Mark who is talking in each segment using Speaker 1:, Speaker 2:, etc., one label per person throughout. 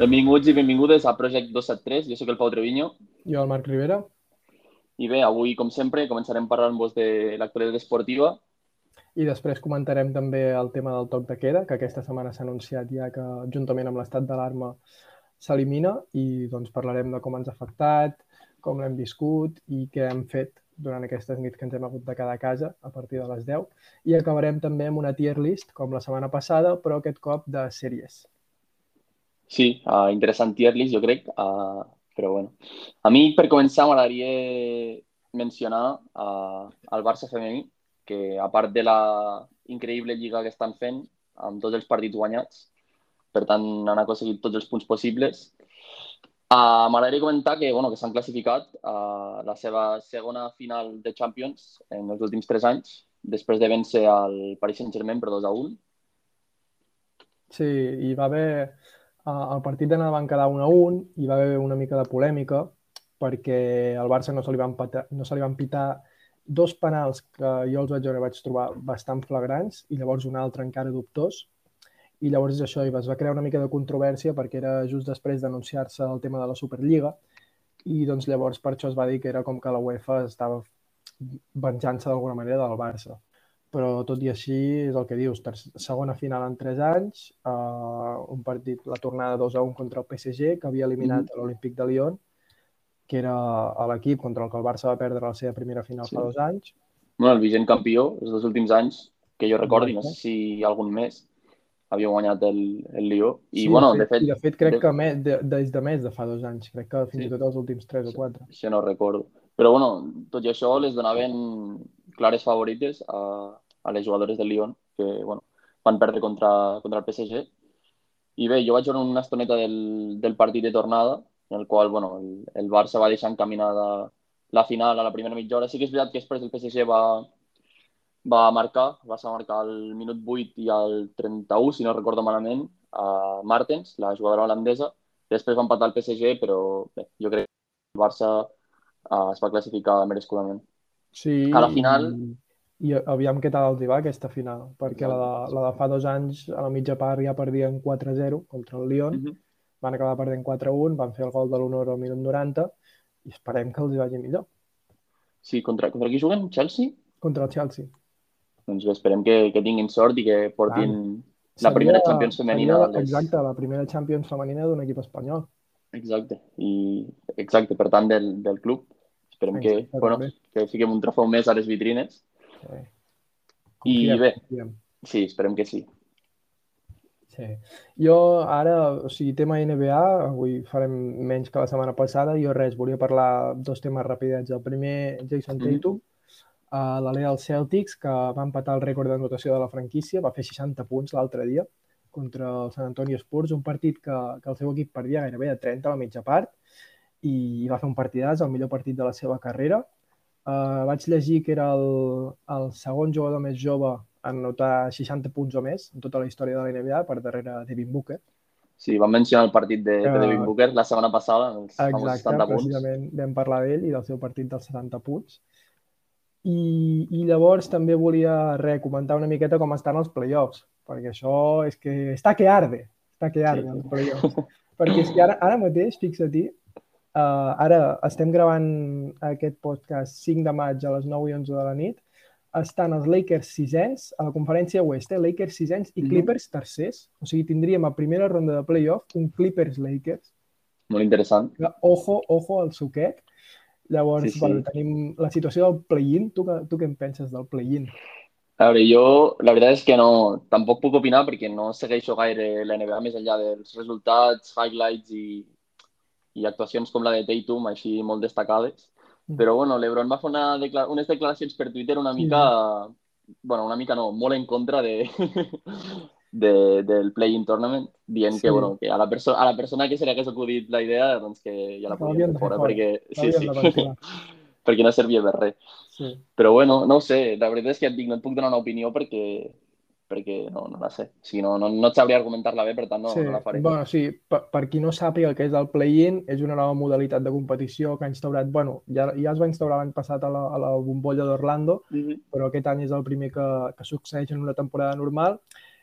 Speaker 1: Benvinguts i benvingudes a Project 273. Jo sóc el Pau Treviño.
Speaker 2: Jo, el Marc Rivera.
Speaker 1: I bé, avui, com sempre, començarem parlant-vos de l'actualitat esportiva.
Speaker 2: I després comentarem també el tema del toc de queda, que aquesta setmana s'ha anunciat ja que, juntament amb l'estat d'alarma, s'elimina i doncs, parlarem de com ens ha afectat, com l'hem viscut i què hem fet durant aquestes nits que ens hem hagut de quedar a casa a partir de les 10. I acabarem també amb una tier list, com la setmana passada, però aquest cop de sèries.
Speaker 1: Sí, uh, interessant tier list, jo crec, uh, però bueno. A mi, per començar, m'agradaria mencionar uh, el Barça femení, que a part de la increïble lliga que estan fent, amb tots els partits guanyats, per tant, han aconseguit tots els punts possibles, Uh, M'agradaria comentar que, bueno, que s'han classificat a uh, la seva segona final de Champions en els últims tres anys, després de vèncer el Paris Saint-Germain per 2 a 1.
Speaker 2: Sí, i va haver... El partit d'anar van quedar 1 a 1 i va haver una mica de polèmica perquè al Barça no se li van, patar, no se li van pitar dos penals que jo els vaig veure vaig trobar bastant flagrants i llavors un altre encara dubtós i llavors això, i es va crear una mica de controvèrsia perquè era just després d'anunciar-se el tema de la Superliga i doncs llavors per això es va dir que era com que la UEFA estava venjant-se d'alguna manera del Barça. Però tot i així és el que dius, segona final en 3 anys, uh, un partit, la tornada 2 a 1 contra el PSG, que havia eliminat mm -hmm. l'Olímpic de Lyon, que era l'equip contra el que el Barça va perdre la seva primera final sí. fa dos anys.
Speaker 1: Bueno, el vigent campió, els dos últims anys, que jo recordi, no sé si algun més, havia guanyat el, el Lió. I,
Speaker 2: sí,
Speaker 1: bueno,
Speaker 2: de fet,
Speaker 1: de fet,
Speaker 2: de fet crec de... que me, de, des de més de fa dos anys, crec que fins sí. i tot els últims 3 o 4.
Speaker 1: Això no recordo. Però, bueno, tot i això les donaven clares favorites a, a les jugadores del Lyon, que, bueno, van perdre contra, contra el PSG. I bé, jo vaig veure una estoneta del, del partit de tornada, en el qual, bueno, el, el Barça va deixar encaminada la final a la primera mitja hora. Sí que és veritat que després el PSG va, va marcar, va ser marcar al minut 8 i al 31, si no recordo malament, a Martens, la jugadora holandesa. Després va empatar el PSG, però bé, jo crec que el Barça uh, es va classificar merescudament.
Speaker 2: Sí,
Speaker 1: a la final...
Speaker 2: I, i aviam què tal els hi va aquesta final, perquè la de, la de fa dos anys a la mitja part ja perdien 4-0 contra el Lyon, uh -huh. van acabar perdent 4-1, van fer el gol de l'honor al minut 90 i esperem que els hi vagi millor.
Speaker 1: Sí, contra, contra qui juguen? Chelsea?
Speaker 2: Contra el Chelsea
Speaker 1: doncs esperem que, que tinguin sort i que portin ah, la primera Champions femenina.
Speaker 2: Seria, exacte, la primera Champions femenina d'un equip espanyol.
Speaker 1: Exacte, i exacte, per tant, del, del club. Esperem exacte, que, bueno, que fiquem un trofeu més a les vitrines. Sí. Confiem, I bé, confiem. sí, esperem que sí.
Speaker 2: Sí. Jo ara, o sigui, tema NBA, avui farem menys que la setmana passada. Jo res, volia parlar dos temes rapidets. El primer, Jason Tatum, mm -hmm a l'Alea dels Celtics, que va empatar el rècord d'anotació de la franquícia, va fer 60 punts l'altre dia contra el San Antonio Spurs, un partit que, que el seu equip perdia gairebé de 30 a la mitja part i va fer un partidàs, el millor partit de la seva carrera. Uh, vaig llegir que era el, el segon jugador més jove en anotar 60 punts o més en tota la història de la NBA per darrere Devin Booker.
Speaker 1: Sí, vam mencionar el partit de, de Devin Booker la setmana passada, els
Speaker 2: Exacte, 70 punts. precisament vam parlar d'ell i del seu partit dels 70 punts. I, I llavors també volia re, comentar una miqueta com estan els playoffs, perquè això és que està que arde, està que arde sí. playoffs. perquè és que ara, ara mateix, fixa-t'hi, uh, ara estem gravant aquest podcast 5 de maig a les 9 i 11 de la nit, estan els Lakers sisens a la conferència oest, eh? Lakers sisens i mhm. Clippers tercers. O sigui, tindríem a primera ronda de playoff un Clippers-Lakers.
Speaker 1: Molt interessant.
Speaker 2: Ojo, ojo al suquet. Llavors, sí, sí. Bueno, tenim la situació del play-in. Tu, tu què en penses del play-in?
Speaker 1: A veure, jo la veritat és que no, tampoc puc opinar perquè no segueixo gaire la NBA més enllà dels resultats, highlights i, i actuacions com la de Tatum, així molt destacades. Mm. Però, bueno, l'Ebron va fer una declar unes declaracions per Twitter una mica, sí. bueno, una mica no, molt en contra de, de, del Play-in Tournament, dient sí. que, bueno, que a la, perso a la persona que se li hagués acudit la idea, doncs que ja la podien fer fora, fora, perquè, sí, sí, perquè no servia per res. Sí. Però bueno, no ho sé, la veritat és que et dic, no et puc donar una opinió perquè perquè no, no la sé. O sigui, no, no, no et sabria argumentar-la bé, per tant no,
Speaker 2: sí.
Speaker 1: no la faré.
Speaker 2: Bueno, sí, per, per qui no sàpiga el que és el play-in, és una nova modalitat de competició que ha instaurat, bueno, ja, ja es va instaurar l'any passat a la, a la bombolla d'Orlando, mm -hmm. però aquest any és el primer que, que succeeix en una temporada normal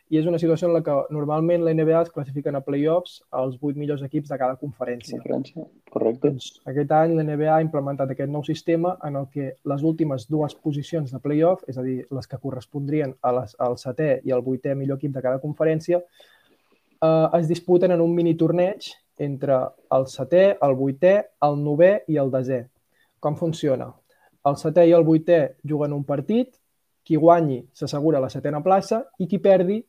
Speaker 2: i és una situació en la que normalment la NBA es classifiquen a playoffs els vuit millors equips de cada conferència.
Speaker 1: Conferència, correcte.
Speaker 2: Doncs aquest any la NBA ha implementat aquest nou sistema en el que les últimes dues posicions de playoff, és a dir, les que correspondrien a les, al setè i al vuitè millor equip de cada conferència, eh, es disputen en un mini torneig entre el setè, el vuitè, el novè i el desè. Com funciona? El setè i el vuitè juguen un partit, qui guanyi s'assegura la setena plaça i qui perdi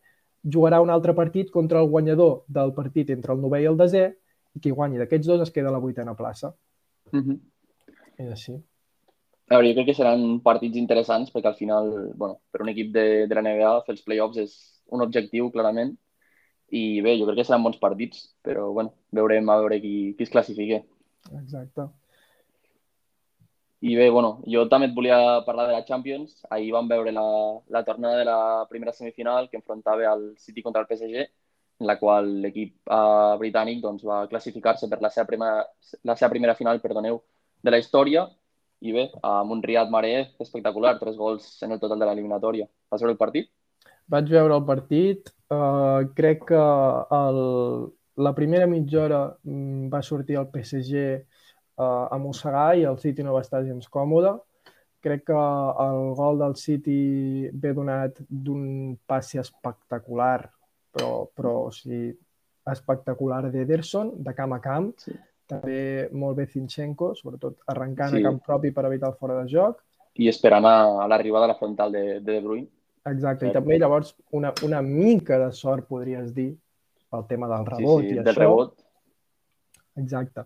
Speaker 2: jugarà un altre partit contra el guanyador del partit entre el novè i el desè i qui guanyi d'aquests dos es queda a la vuitena plaça.
Speaker 1: Mm -hmm.
Speaker 2: És així.
Speaker 1: A veure, jo crec que seran partits interessants perquè al final, bueno, per un equip de, de la NBA fer els playoffs és un objectiu, clarament, i bé, jo crec que seran bons partits, però bueno, veurem a veure qui, qui es classifique.
Speaker 2: Exacte.
Speaker 1: I bé, bueno, jo també et volia parlar de la Champions. Ahir vam veure la, la tornada de la primera semifinal que enfrontava el City contra el PSG, en la qual l'equip uh, britànic doncs, va classificar-se per la seva, primera, la seva primera final perdoneu, de la història. I bé, amb un Riyad Mahrez espectacular, tres gols en el total de l'eliminatòria. Vas veure el partit?
Speaker 2: Vaig veure el partit. Uh, crec que el, la primera mitja hora mm, va sortir el PSG a mossegar i el City no va estar gens còmode. Crec que el gol del City ve donat d'un passi espectacular, però, però o sigui, espectacular d'Ederson, de camp a camp. Sí. També molt bé Zinchenko, sobretot arrencant sí. a camp propi per evitar el fora de joc.
Speaker 1: I esperant a, a l'arribada a la frontal de, de De Bruyne.
Speaker 2: Exacte, i també llavors una, una mica de sort, podries dir, pel tema del rebot
Speaker 1: sí, sí,
Speaker 2: i
Speaker 1: del
Speaker 2: això.
Speaker 1: rebot.
Speaker 2: Exacte.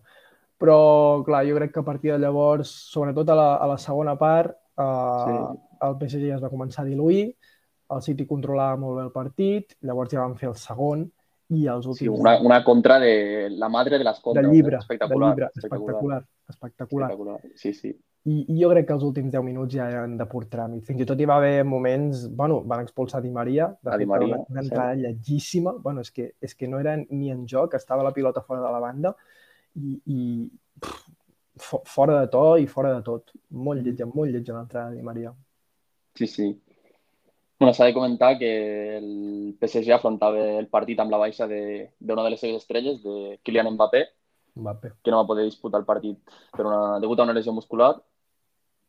Speaker 2: Però, clar, jo crec que a partir de llavors, sobretot a la, a la segona part, eh, sí. el PSG ja es va començar a diluir, el City controlava molt bé el partit, llavors ja van fer el segon i els últims...
Speaker 1: Sí, una, una contra de la madre de les contres.
Speaker 2: De llibre,
Speaker 1: espectacular,
Speaker 2: de llibre, espectacular, espectacular.
Speaker 1: espectacular. Sí, sí.
Speaker 2: I, I jo crec que els últims 10 minuts ja eren de pur tràmit. Fins i tot hi va haver moments... Bueno, van expulsar Di Maria. De
Speaker 1: Di Maria,
Speaker 2: una, una entrada sí. lletgíssima. Bueno, és que, és que no era ni en joc, estava la pilota fora de la banda i, i pff, fora de to i fora de tot. Molt lletja, molt lletja l'entrada de Di Maria.
Speaker 1: Sí, sí. Bueno, s'ha de comentar que el PSG afrontava el partit amb la baixa d'una de, de les seves estrelles, de Kylian Mbappé,
Speaker 2: Mbappé,
Speaker 1: que no va poder disputar el partit per una, degut a una lesió muscular.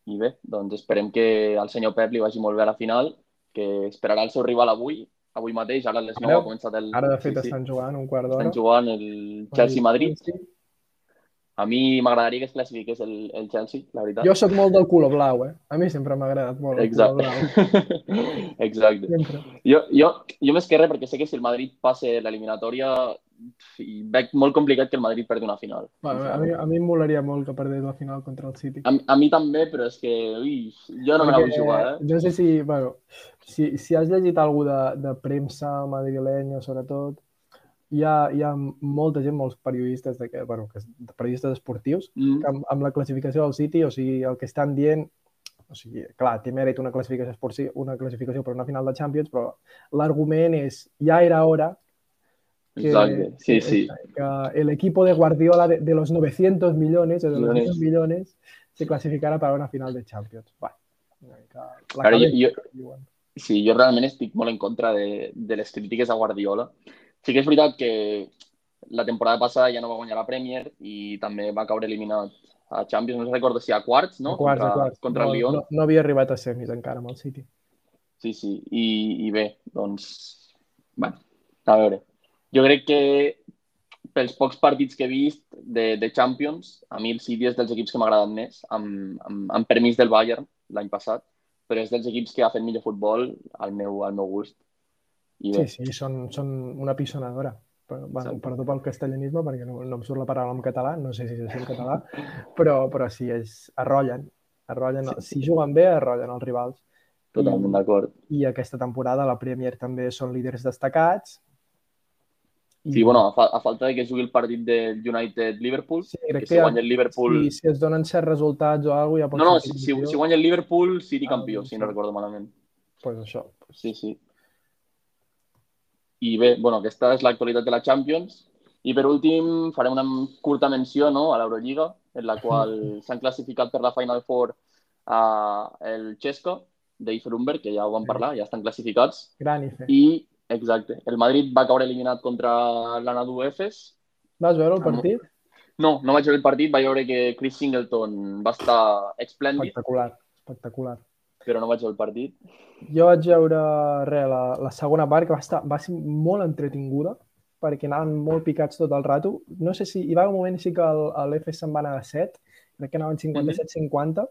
Speaker 1: I bé, doncs esperem que al senyor Pep li vagi molt bé a la final, que esperarà el seu rival avui, avui mateix, ara a les 9
Speaker 2: Ara-
Speaker 1: ha començat el...
Speaker 2: Ara, de fet,
Speaker 1: sí, sí.
Speaker 2: estan jugant un quart d'hora.
Speaker 1: estan jugant el Chelsea-Madrid.
Speaker 2: Sí.
Speaker 1: A mi m'agradaria que es classifiqués el, el Chelsea, la veritat.
Speaker 2: Jo sóc molt del color blau, eh? A mi sempre m'ha agradat molt el color
Speaker 1: Exacte.
Speaker 2: blau.
Speaker 1: Exacte.
Speaker 2: Sempre.
Speaker 1: Jo, jo, jo més que res perquè sé que si el Madrid passa l'eliminatòria i veig molt complicat que el Madrid perdi una final.
Speaker 2: Bueno, a, mi, a mi em molaria molt que perdés la final contra el City.
Speaker 1: A, a mi també, però és que ui, jo no me la vull jugar, eh?
Speaker 2: No sé si, bueno, si, si has llegit alguna de, de premsa madrilenya, sobretot, hi ha, hi ha molta gent, molts periodistes, de, que, bueno, que, periodistes esportius,
Speaker 1: Mm.
Speaker 2: que amb, amb la classificació del City, o sigui, el que estan dient, o sigui, clar, té mèrit una classificació, esporti- una classificació per una final de Champions, però l'argument és, ja era hora que,
Speaker 1: Exacte, sí, sí.
Speaker 2: que el equipo de Guardiola de, de los 900 millones de los
Speaker 1: Millones.
Speaker 2: 900 millones se clasificara para una final de Champions. Bueno, una mica la
Speaker 1: Ara, jo- jo-. Sí, jo realment estic molt en contra de, de les crítiques a Guardiola. Sí que és veritat que la temporada passada ja no va guanyar la Premier i també va caure eliminat a Champions, no recordo si a quarts, no?
Speaker 2: A quarts,
Speaker 1: contra,
Speaker 2: a quarts.
Speaker 1: contra
Speaker 2: no,
Speaker 1: el Lyon.
Speaker 2: No, no havia arribat a semis encara amb el City.
Speaker 1: Sí, sí. I, I bé, doncs... Bueno, a veure. Jo crec que pels pocs partits que he vist de, de Champions, a mi el City és dels equips que m'ha agradat més, amb, amb, amb permís del Bayern l'any passat, però és dels equips que ha fet millor futbol al meu, al meu gust. I bé,
Speaker 2: Sí, sí, són, són una pisonadora. Però, bueno, perdó pel castellanisme, perquè no, no em surt la paraula en català, no sé si és en català, però, però sí, és, arrollen. arrollen
Speaker 1: Sí,
Speaker 2: Si juguen bé, arrollen els rivals.
Speaker 1: totalment d'acord.
Speaker 2: I aquesta temporada la Premier també són líders destacats. I,
Speaker 1: Sí, bueno, a, fa, a falta de que jugui el partit del United-Liverpool,
Speaker 2: sí,
Speaker 1: que
Speaker 2: que,
Speaker 1: si guanya el Liverpool...
Speaker 2: si, si es donen certs resultats o alguna cosa, ja
Speaker 1: No, no, si, si, si guanya el Liverpool, City
Speaker 2: Ah,
Speaker 1: campió,
Speaker 2: doncs
Speaker 1: si no
Speaker 2: sí.
Speaker 1: recordo malament.
Speaker 2: pues això.
Speaker 1: Sí, sí. I bé, bueno, aquesta és l'actualitat de la Champions. I per últim farem una curta menció no, a l'Eurolliga, en la qual s'han classificat per la Final Four uh, el Xesca d'Ifer Umber, que ja ho vam parlar, ja estan classificats,
Speaker 2: Gran i fe.
Speaker 1: i Exacte. El Madrid va caure eliminat contra l'Anadu Efes.
Speaker 2: Vas veure el partit?
Speaker 1: No, no vaig veure el partit. Vaig veure que Chris Singleton va estar esplèndid.
Speaker 2: Espectacular, espectacular.
Speaker 1: Però no vaig el partit.
Speaker 2: Jo vaig veure res, la, la segona part, que va, estar, va ser molt entretinguda, perquè anaven molt picats tot el rato. No sé si... Hi va un moment sí que l'Efes se'n va anar de 7, crec que anaven 57-50,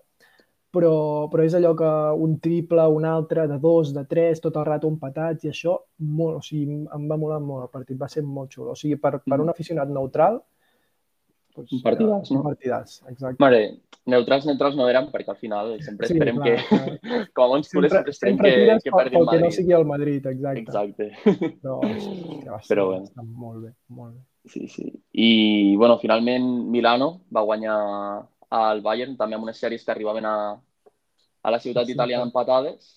Speaker 2: però, però és allò que un triple, un altre, de dos, de tres, tot el rato empatats i això, molt, o sigui, em va molar molt el partit, va ser molt xulo. O sigui, per, per un aficionat neutral,
Speaker 1: pues, un partidàs, no?
Speaker 2: Un partidàs, exacte.
Speaker 1: Mare, neutrals, neutrals no eren, perquè al final sempre
Speaker 2: Sí,
Speaker 1: esperem
Speaker 2: clar,
Speaker 1: que,
Speaker 2: clar.
Speaker 1: com a bons culers, sempre esperem
Speaker 2: sempre
Speaker 1: que, que perdi el
Speaker 2: pel que no
Speaker 1: Madrid.
Speaker 2: sigui el Madrid, exacte.
Speaker 1: Exacte.
Speaker 2: Però, hòstia, va,
Speaker 1: Però bueno.
Speaker 2: està molt bé, molt bé.
Speaker 1: Sí, sí. I, bueno, finalment Milano va guanyar al Bayern, també amb unes sèries que arribaven a, a la ciutat
Speaker 2: Sí,
Speaker 1: italiana
Speaker 2: sí.
Speaker 1: empatades.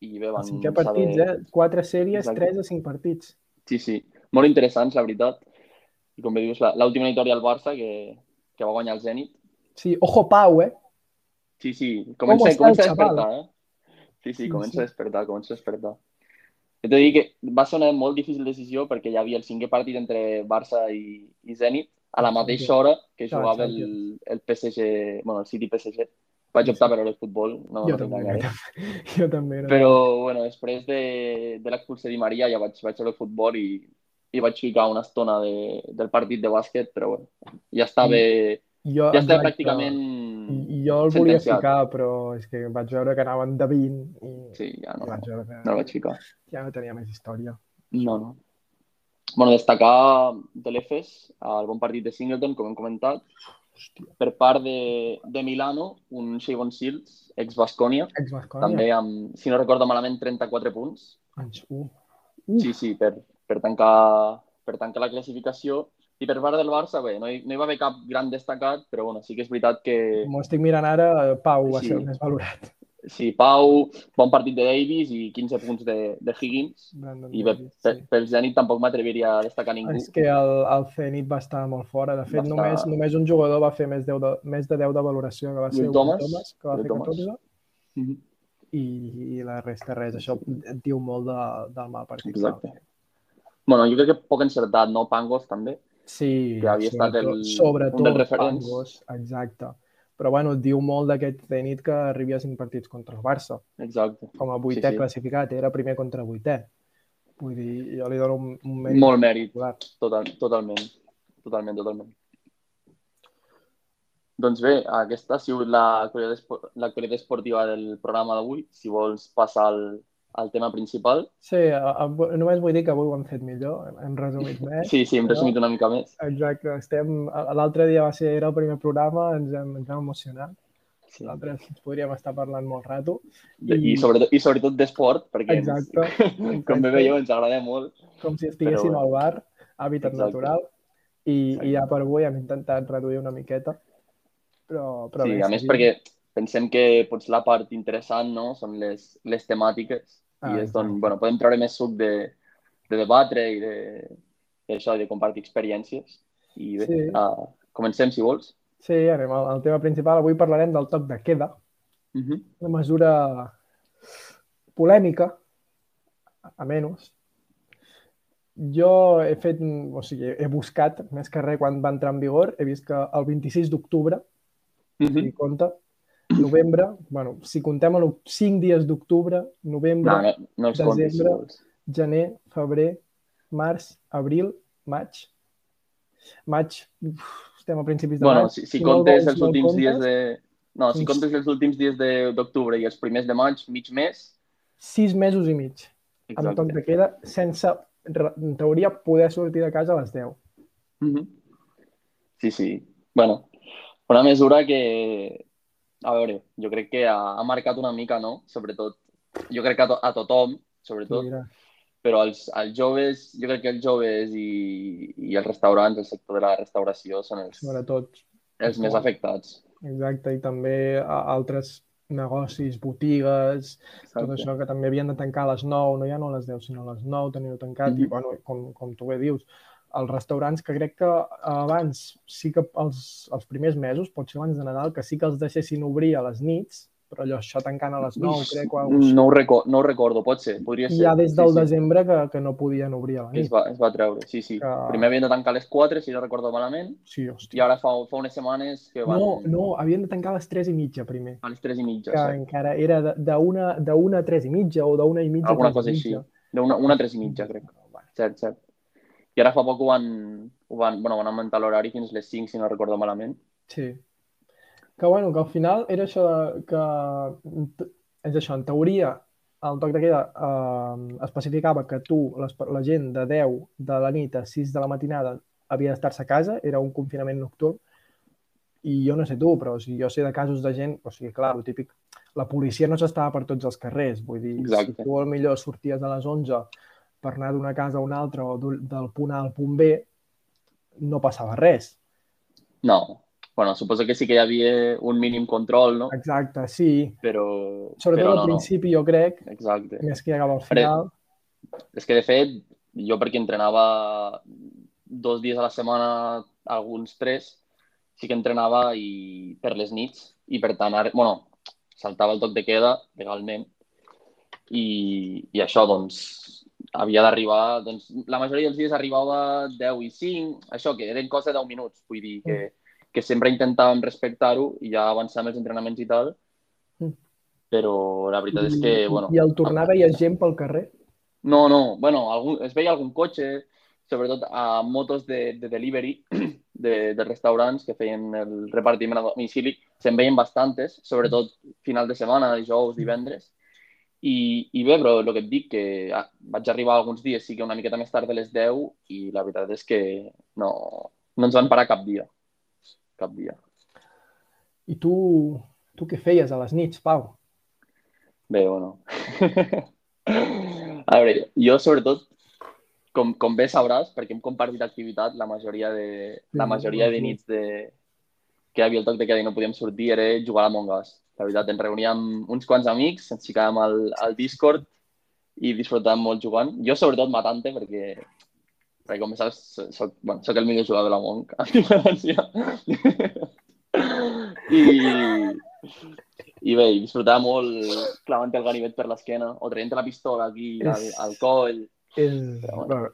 Speaker 1: I bé, van
Speaker 2: Cinquè partits,
Speaker 1: saber...
Speaker 2: eh? Quatre sèries,
Speaker 1: Exacte.
Speaker 2: tres o cinc partits.
Speaker 1: Sí, sí. Molt interessants, la veritat. I com bé dius, la- l'última victòria al Barça, que, que va guanyar el Zenit.
Speaker 2: Sí, ojo Pau, eh?
Speaker 1: Sí, sí, comença, comença a despertar, eh? Sí, sí,
Speaker 2: Sí,
Speaker 1: comença
Speaker 2: sí.
Speaker 1: a despertar, comença a despertar. He de dir que va ser una molt difícil decisió perquè hi havia el cinquè partit entre Barça i, i Zenit a la mateixa hora que jugava el, el PSG, bueno, el City PSG. Vaig optar per veure el futbol, no,
Speaker 2: jo,
Speaker 1: no
Speaker 2: també,
Speaker 1: t'enganyaré.
Speaker 2: jo també. Era...
Speaker 1: Però, bueno, després de, de l'expulsió de Maria ja vaig, vaig veure el futbol i, i vaig ficar una estona de, del partit de bàsquet, però bueno, ja estava,
Speaker 2: jo,
Speaker 1: ja estava
Speaker 2: exacte.
Speaker 1: pràcticament...
Speaker 2: Jo el volia ficar, però és que vaig veure que anaven de 20 i,
Speaker 1: Sí, ja no,
Speaker 2: vaig veure que
Speaker 1: no el vaig ficar.
Speaker 2: ja no tenia més història.
Speaker 1: No, no. Bueno, destacar de l'Efes el bon partit de Singleton, com hem comentat,
Speaker 2: Hòstia,
Speaker 1: per part de, de Milano, un Shavon Shields, ex-Bascònia,
Speaker 2: ex-Bascònia.
Speaker 1: també amb, si no recordo malament, 34 punts.
Speaker 2: Anys, uh. Uh,
Speaker 1: Sí, sí, per, per, tancar, per tancar la classificació. I per part del Barça, bé, no hi, no hi va haver cap gran destacat, però bueno, sí que és veritat que
Speaker 2: M'ho estic mirant ara, Pau va
Speaker 1: Sí.
Speaker 2: ser el més valorat.
Speaker 1: sí, Pau, bon partit de Davis i 15 punts de, de Higgins.
Speaker 2: Brandon
Speaker 1: I bé,
Speaker 2: Davis,
Speaker 1: per,
Speaker 2: sí.
Speaker 1: pel Zenit tampoc m'atreviria a destacar ningú.
Speaker 2: És que el, el Zenit va estar molt fora. De fet,
Speaker 1: Va estar-
Speaker 2: només, només un jugador va fer més, 10 de, més de 10 de valoració, que va ser
Speaker 1: Will Thomas.
Speaker 2: Thomas, que va
Speaker 1: Will
Speaker 2: fer
Speaker 1: Thomas.
Speaker 2: 14,
Speaker 1: Mhm.
Speaker 2: i, i la resta res. Això et diu molt de, del mal partit. que
Speaker 1: Exacte.
Speaker 2: fer.
Speaker 1: Bueno, jo crec que poc encertat, no? Pangos també.
Speaker 2: Sí,
Speaker 1: que havia estat
Speaker 2: sobretot,
Speaker 1: el-
Speaker 2: sobretot
Speaker 1: un dels referents.
Speaker 2: Pangos, exacte. Però bueno, diu molt d'aquest Zenit que arribi a cinc partits contra el Barça.
Speaker 1: Exacte.
Speaker 2: Com a vuitè
Speaker 1: Sí, sí.
Speaker 2: classificat, era primer contra vuitè. Vull dir, jo li dono un, un mèrit
Speaker 1: Molt mèrit,
Speaker 2: particular.
Speaker 1: total, totalment. Totalment, totalment. Doncs bé, aquesta ha sigut l'actualitat l'actualitat esportiva del programa d'avui. Si vols passar al, al tema principal.
Speaker 2: Sí, a, a, només vull dir que avui ho hem fet millor, hem resumit més.
Speaker 1: Sí, sí, hem
Speaker 2: però-
Speaker 1: resumit una mica més.
Speaker 2: Exacte, estem... L'altre dia va ser, era el primer programa, ens hem, ens hem emocionat.
Speaker 1: Sí.
Speaker 2: Ens podríem estar parlant molt rato.
Speaker 1: I, sobretot, i sobretot d'esport, perquè ens,
Speaker 2: Exacte.
Speaker 1: com bé veieu ens agrada molt.
Speaker 2: Com si estiguéssim
Speaker 1: Però-
Speaker 2: al bar, hàbitat
Speaker 1: Exacte.
Speaker 2: natural. I,
Speaker 1: Exacte.
Speaker 2: I ja per avui hem intentat reduir una miqueta. Però, però
Speaker 1: Sí,
Speaker 2: bé,
Speaker 1: a més
Speaker 2: seguim.
Speaker 1: perquè pensem que potser la part interessant no? són les, les temàtiques
Speaker 2: Ah,
Speaker 1: i és on bueno, podem treure més suc de, de debatre i de, i això, de compartir experiències. I bé,
Speaker 2: Sí.
Speaker 1: uh, comencem si vols.
Speaker 2: Sí, anem al, al tema principal. Avui parlarem del toc de queda,
Speaker 1: Uh -huh.
Speaker 2: una mesura polèmica, a menys. Jo he fet, o sigui, he buscat, més que res, quan va entrar en vigor, he vist que el 26 d'octubre,
Speaker 1: Uh
Speaker 2: si
Speaker 1: -huh.
Speaker 2: Novembre, bueno, si contem els 5 dies d'octubre, novembre,
Speaker 1: No, no, no els comptis si
Speaker 2: Desembre.
Speaker 1: vols.
Speaker 2: gener, febrer, març, abril, maig. Maig, uf, estem a principis de
Speaker 1: Bueno,
Speaker 2: maig.
Speaker 1: si, si
Speaker 2: no el
Speaker 1: comptes els
Speaker 2: no el
Speaker 1: últims dies
Speaker 2: comptes,
Speaker 1: de... No, si comptes els últims dies de- d'octubre i els primers de maig, mig mes,
Speaker 2: Sis mesos i mig, amb toc
Speaker 1: exacte.
Speaker 2: de queda, sense, en teoria, poder sortir de casa a les 10.
Speaker 1: Mhm. Sí, sí. Bueno, una mesura que, a veure, jo crec que ha, ha marcat una mica, no? Sobretot, jo crec que a, to a tothom, sobretot,
Speaker 2: Mira,
Speaker 1: però als, als joves, jo crec que els joves i, i els restaurants, el sector de la restauració, són els,
Speaker 2: sobretot,
Speaker 1: els més afectats.
Speaker 2: exacte, i també a- altres negocis, botigues, tot
Speaker 1: Exacte.
Speaker 2: això que també havien de tancar a les 9, no ja no a les 10, sinó a les 9, tenir-ho tancat, i
Speaker 1: Mhm.
Speaker 2: bueno, com, com tu bé dius, els restaurants que crec que abans sí que els, els primers mesos, potser abans de Nadal, que sí que els deixessin obrir a les nits, però allò, això tancant a les 9, crec. O alguna
Speaker 1: no, ho record, no ho recordo, pot ser, podria ser.
Speaker 2: I ja des del
Speaker 1: sí, sí.
Speaker 2: desembre que, que no podien obrir a la
Speaker 1: Es
Speaker 2: nit.
Speaker 1: va, es va treure, sí, sí.
Speaker 2: Que-
Speaker 1: Primer havien de tancar a les 4, si no recordo malament,
Speaker 2: Sí,
Speaker 1: i
Speaker 2: hòstia.
Speaker 1: ara fa, fa unes setmanes que van
Speaker 2: No, no, havien de tancar a les 3 i mitja primer.
Speaker 1: a les 3 i mitja,
Speaker 2: Que
Speaker 1: sí.
Speaker 2: encara era d'una a 3 i mitja o d'una i mitja
Speaker 1: Alguna
Speaker 2: 3
Speaker 1: cosa
Speaker 2: i
Speaker 1: així. D'una una a 3 i mitja, crec.
Speaker 2: Bueno,
Speaker 1: Cert, cert. I ara fa poc ho van, ho van, bueno, van augmentar l'horari fins les 5, si no recordo malament.
Speaker 2: Sí. Que, bueno, que al final era això de, que... És això, en teoria, el toc de queda eh, especificava que tu, les, la gent de 10 de la nit a 6 de la matinada havia d'estar-se a casa, era un confinament nocturn, i jo no sé tu, però o sigui, jo sé de casos de gent, o sigui, clar, el típic, la policia no s'estava per tots els carrers, vull dir,
Speaker 1: Exacte.
Speaker 2: si tu al millor sorties a les 11 per anar d'una casa a una altra o del punt A al punt B, no passava res.
Speaker 1: No. Bueno, suposo que sí que hi havia un mínim control, no?
Speaker 2: Exacte, sí.
Speaker 1: Però,
Speaker 2: Sobretot
Speaker 1: però
Speaker 2: al
Speaker 1: no,
Speaker 2: principi, jo crec,
Speaker 1: no. Exacte.
Speaker 2: més que llegava al final.
Speaker 1: És que, de fet, jo perquè entrenava dos dies a la setmana, alguns tres, sí que entrenava i per les nits i per tant, ara, bueno, saltava el toc de queda legalment i, i això, doncs, havia d'arribar, doncs, la majoria dels dies arribava 10 i 5, això, que eren cosa de 10 minuts, vull dir que, que sempre intentàvem respectar-ho i ja avançar amb els entrenaments i tal,
Speaker 2: Mm.
Speaker 1: però la veritat és que, bueno...
Speaker 2: I al tornar veies gent pel carrer.
Speaker 1: No, no, bueno, algun, es veia algun cotxe, sobretot a motos de, de delivery de, de restaurants que feien el repartiment a domicili, se'n veien bastantes, sobretot final de setmana, dijous, divendres. I, I bé, però el que et dic, que ah, vaig arribar alguns dies, sí que una miqueta més tard de les 10, i la veritat és que no, no ens van parar cap dia. Cap dia.
Speaker 2: I tu, tu què feies a les nits, Pau?
Speaker 1: Bé, bueno. a veure, jo sobretot, com, com bé sabràs, perquè hem compartit activitat, la majoria de, la
Speaker 2: Sí,
Speaker 1: majoria de
Speaker 2: sí.
Speaker 1: nits de, que hi havia el toc de queda i no podíem sortir era jugar a Among Us. La veritat, ens reuníem uns quants amics, ens ficàvem al, al Discord i disfrutàvem molt jugant. Jo sobretot matant-te perquè, perquè com saps, soc, bueno, soc el millor jugador de la Monk, a diferència. I, i bé, disfrutava molt clavant el ganivet per l'esquena o traient la pistola aquí al, al coll.
Speaker 2: És...
Speaker 1: Però
Speaker 2: Bueno,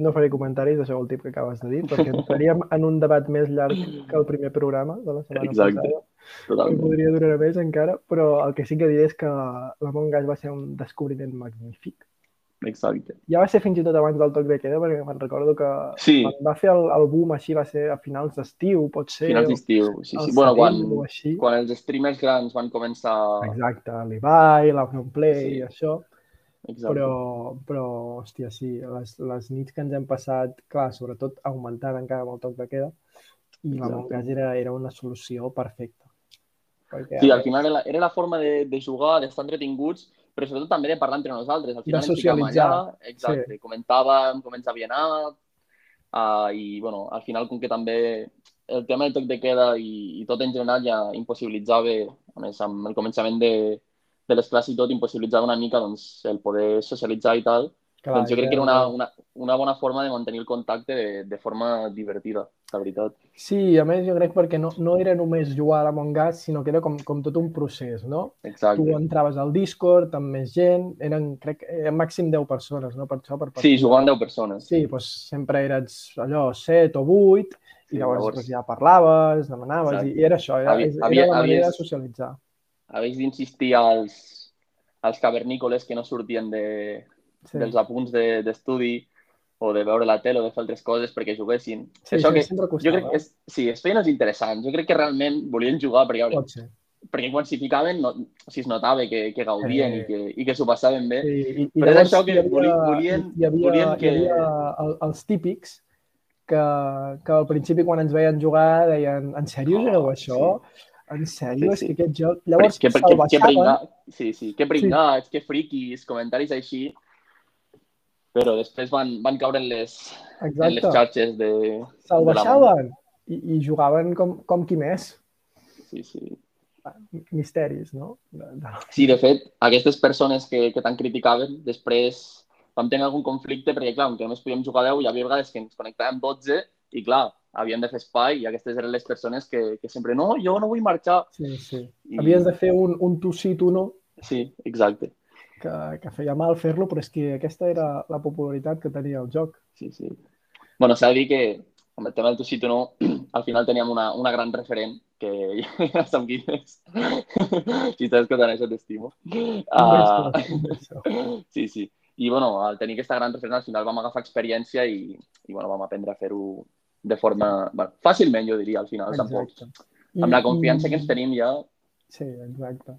Speaker 2: no faré comentaris d'això el tip que acabes de dir, perquè entraríem en un debat més llarg que el primer programa de la setmana
Speaker 1: Exacte.
Speaker 2: passada. que
Speaker 1: Totalment.
Speaker 2: podria durar més encara, però el que sí que diré és que l'Among Us va ser un descobriment magnífic.
Speaker 1: Exacte.
Speaker 2: Ja va ser fins i tot abans del toc de queda, perquè me'n recordo que
Speaker 1: Sí,
Speaker 2: quan va fer el, el boom així va ser a finals d'estiu, pot ser,
Speaker 1: finals d'estiu. Sí, sí. Bueno, quan, quan els streamers grans van començar...
Speaker 2: Exacte, l'Ibai, l'Auronplay
Speaker 1: Sí.
Speaker 2: i això,
Speaker 1: Exacte.
Speaker 2: però, però, hòstia, sí, les, les nits que ens hem passat, clar, sobretot augmentant encara amb el toc de queda, i l'Among Us era, era una solució perfecta. Perquè,
Speaker 1: Sí, al final era la, era la forma de, de jugar, d'estar entretinguts, però sobretot també de parlar entre nosaltres. Al final
Speaker 2: De socialitzar.
Speaker 1: Allà, exacte, sí. comentàvem com ens havia anat, uh, i bueno, al final com que també el tema del toc de queda i, i tot en general ja impossibilitzava, a més amb el començament de, de les classes i tot, impossibilitzava una mica doncs, el poder socialitzar i tal,
Speaker 2: clar,
Speaker 1: doncs jo crec que era una, una, una bona forma de mantenir el contacte de, de forma divertida, la veritat.
Speaker 2: Sí, a més jo crec perquè no, no era només jugar a l'Among Us, sinó que era com, com tot un procés, no?
Speaker 1: Exacte.
Speaker 2: Tu entraves al Discord amb més gent, eren, crec, eren màxim 10 persones, no? Per això, per
Speaker 1: Sí, jugant 10 persones.
Speaker 2: Sí, doncs sempre eres allò 7 o 8
Speaker 1: Sí,
Speaker 2: i llavors,
Speaker 1: llavors-
Speaker 2: doncs, ja parlaves, demanaves
Speaker 1: Exacte.
Speaker 2: i, i era això, era,
Speaker 1: Havia-
Speaker 2: era
Speaker 1: havia-
Speaker 2: la manera
Speaker 1: havies-
Speaker 2: de socialitzar.
Speaker 1: Havies d'insistir als, als cavernícoles que no sortien de,
Speaker 2: Sí.
Speaker 1: dels apunts de- d'estudi o de veure la tele o de fer altres coses perquè juguessin.
Speaker 2: Sí,
Speaker 1: això que,
Speaker 2: sempre
Speaker 1: jo
Speaker 2: costava.
Speaker 1: crec que és, sí, es feien els interessants. Jo crec que realment volien jugar perquè, veure, perquè quan s'hi ficaven no, o sigui, es notava que, que gaudien
Speaker 2: Eh.
Speaker 1: i que, i que s'ho passaven bé.
Speaker 2: Sí, i, i
Speaker 1: Però és això que
Speaker 2: havia,
Speaker 1: voli- volien-
Speaker 2: hi havia,
Speaker 1: volien que-
Speaker 2: hi havia el, els típics que, que al principi quan ens veien jugar deien en sèrio
Speaker 1: Oh,
Speaker 2: això? En sèrio?
Speaker 1: Sí,
Speaker 2: És que aquest joc... Llavors
Speaker 1: que, que, que, que
Speaker 2: baixaven.
Speaker 1: pringa, sí, sí, que pringats, que friquis, comentaris així. Però després van, van caure en les, en les
Speaker 2: Exacte.
Speaker 1: xarxes de...
Speaker 2: Se'l
Speaker 1: de
Speaker 2: baixaven i, i jugaven com, com qui més.
Speaker 1: Sí, sí.
Speaker 2: Misteris, no? De, de...
Speaker 1: Sí, de fet, aquestes persones que, que tant criticaven, després vam tenir algun conflicte perquè, clar, que només podíem jugar 10, hi havia vegades que ens connectàvem 12 i, clar, havíem de fer espai i aquestes eren les persones que, que sempre, no, jo no vull marxar.
Speaker 2: Sí, sí. I... Havies de fer un, un tu sí, tu no.
Speaker 1: Sí, exacte.
Speaker 2: Que, que feia mal fer-lo, però és que aquesta era la popularitat que tenia el joc.
Speaker 1: Sí, sí. bueno, s'ha de dir que amb el tema del tu sí, tu no, al final teníem una, una gran referent, que ja som qui és. si estàs escoltant això, t'estimo. Uh, sí, sí. I, bueno, al tenir aquesta gran referència, al final vam agafar experiència i, i bueno, vam aprendre a fer-ho de forma... Bueno, fàcilment, jo diria, al final, exacte. tampoc. I, amb la confiança i... que ens tenim ja...
Speaker 2: Sí, exacte.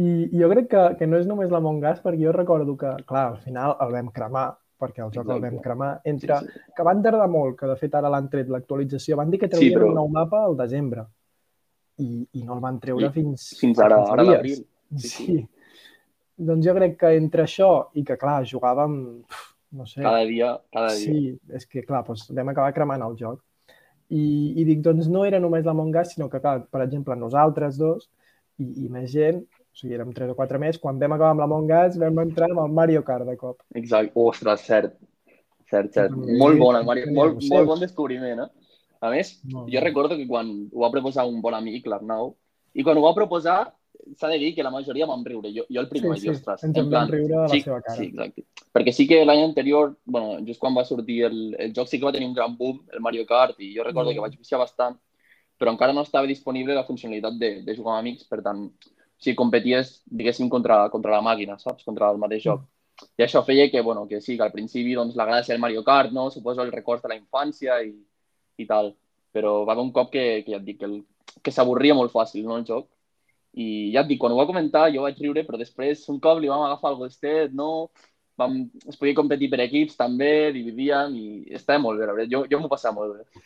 Speaker 2: I, i jo crec que, que no és només l'Among Us, perquè jo recordo que, clar, al final el vam cremar, perquè el joc exacte. el vam cremar, entre... Sí, sí. que van tardar molt, que de fet ara l'han tret l'actualització, van dir que traurien sí, però... un nou mapa al desembre i, i no el van treure I, fins...
Speaker 1: Fins ara, ara l'abril.
Speaker 2: Sí, sí. sí. Doncs jo crec que entre això i que, clar, jugàvem, no sé...
Speaker 1: Cada dia, cada
Speaker 2: dia. Sí, és que, clar, doncs vam acabar cremant el joc. I, i dic, doncs no era només la Us, sinó que, clar, per exemple, nosaltres dos i, i més gent, o sigui, érem tres o quatre més, quan vam acabar amb la Us vam entrar amb el Mario Kart de cop.
Speaker 1: Exacte. Ostres, cert. Cert, cert. Mm, molt bon, el Mario. Molt, molt bon descobriment, eh? A més, no, jo recordo que quan ho va proposar un bon amic, l'Arnau, i quan ho va proposar s'ha de dir que la majoria vam riure. Jo, jo el primer, sí, sí. ostres.
Speaker 2: Ens en plan, riure a la
Speaker 1: sí,
Speaker 2: seva cara.
Speaker 1: Sí, exacte. Perquè sí que l'any anterior, bueno, just quan va sortir el, el joc, sí que va tenir un gran boom, el Mario Kart, i jo recordo mm. que vaig viciar bastant, però encara no estava disponible la funcionalitat de, de jugar amb amics, per tant, si competies, diguéssim, contra, contra la màquina, saps? Contra el mateix joc. Mm. I això feia que, bueno, que sí, que al principi doncs, la gràcia del Mario Kart, no? Suposo el record de la infància i, i tal. Però va haver un cop que, que ja et dic, que, el, que s'avorria molt fàcil, no, el joc i ja et dic, quan ho va comentar jo vaig riure, però després un cop li vam agafar el gustet, no? Vam, es podia competir per equips també, dividíem i estava molt bé, la veritat. Jo, jo m'ho passava molt bé.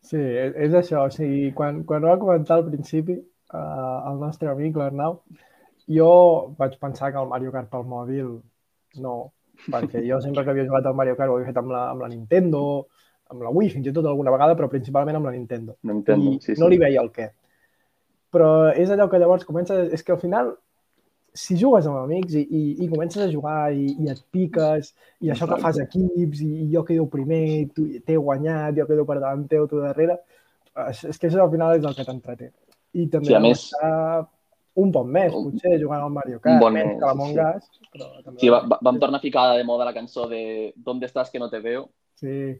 Speaker 2: Sí, és, és això. O sigui, quan, quan ho va comentar al principi, uh, el nostre amic, l'Arnau, jo vaig pensar que el Mario Kart pel mòbil no, perquè jo sempre que havia jugat al Mario Kart ho havia fet amb la, amb la Nintendo, amb la Wii, fins i tot alguna vegada, però principalment amb la Nintendo.
Speaker 1: Nintendo,
Speaker 2: I
Speaker 1: sí, sí.
Speaker 2: no li veia el què però és allò que llavors comences... És que al final, si jugues amb amics i, i, i comences a jugar i, i et piques, i això que fas equips, i, i jo quedo primer, tu t'he guanyat, jo quedo per davant teu, tu darrere, és, és que això al final és el que t'entreté. I també
Speaker 1: sí, a més,
Speaker 2: un bon mes, potser, jugant al Mario Kart, un bon mes, que la Among Us. Sí.
Speaker 1: Però també sí va, va, vam tornar a ficar de moda la cançó de ¿Dónde estàs que no te veo?
Speaker 2: Sí.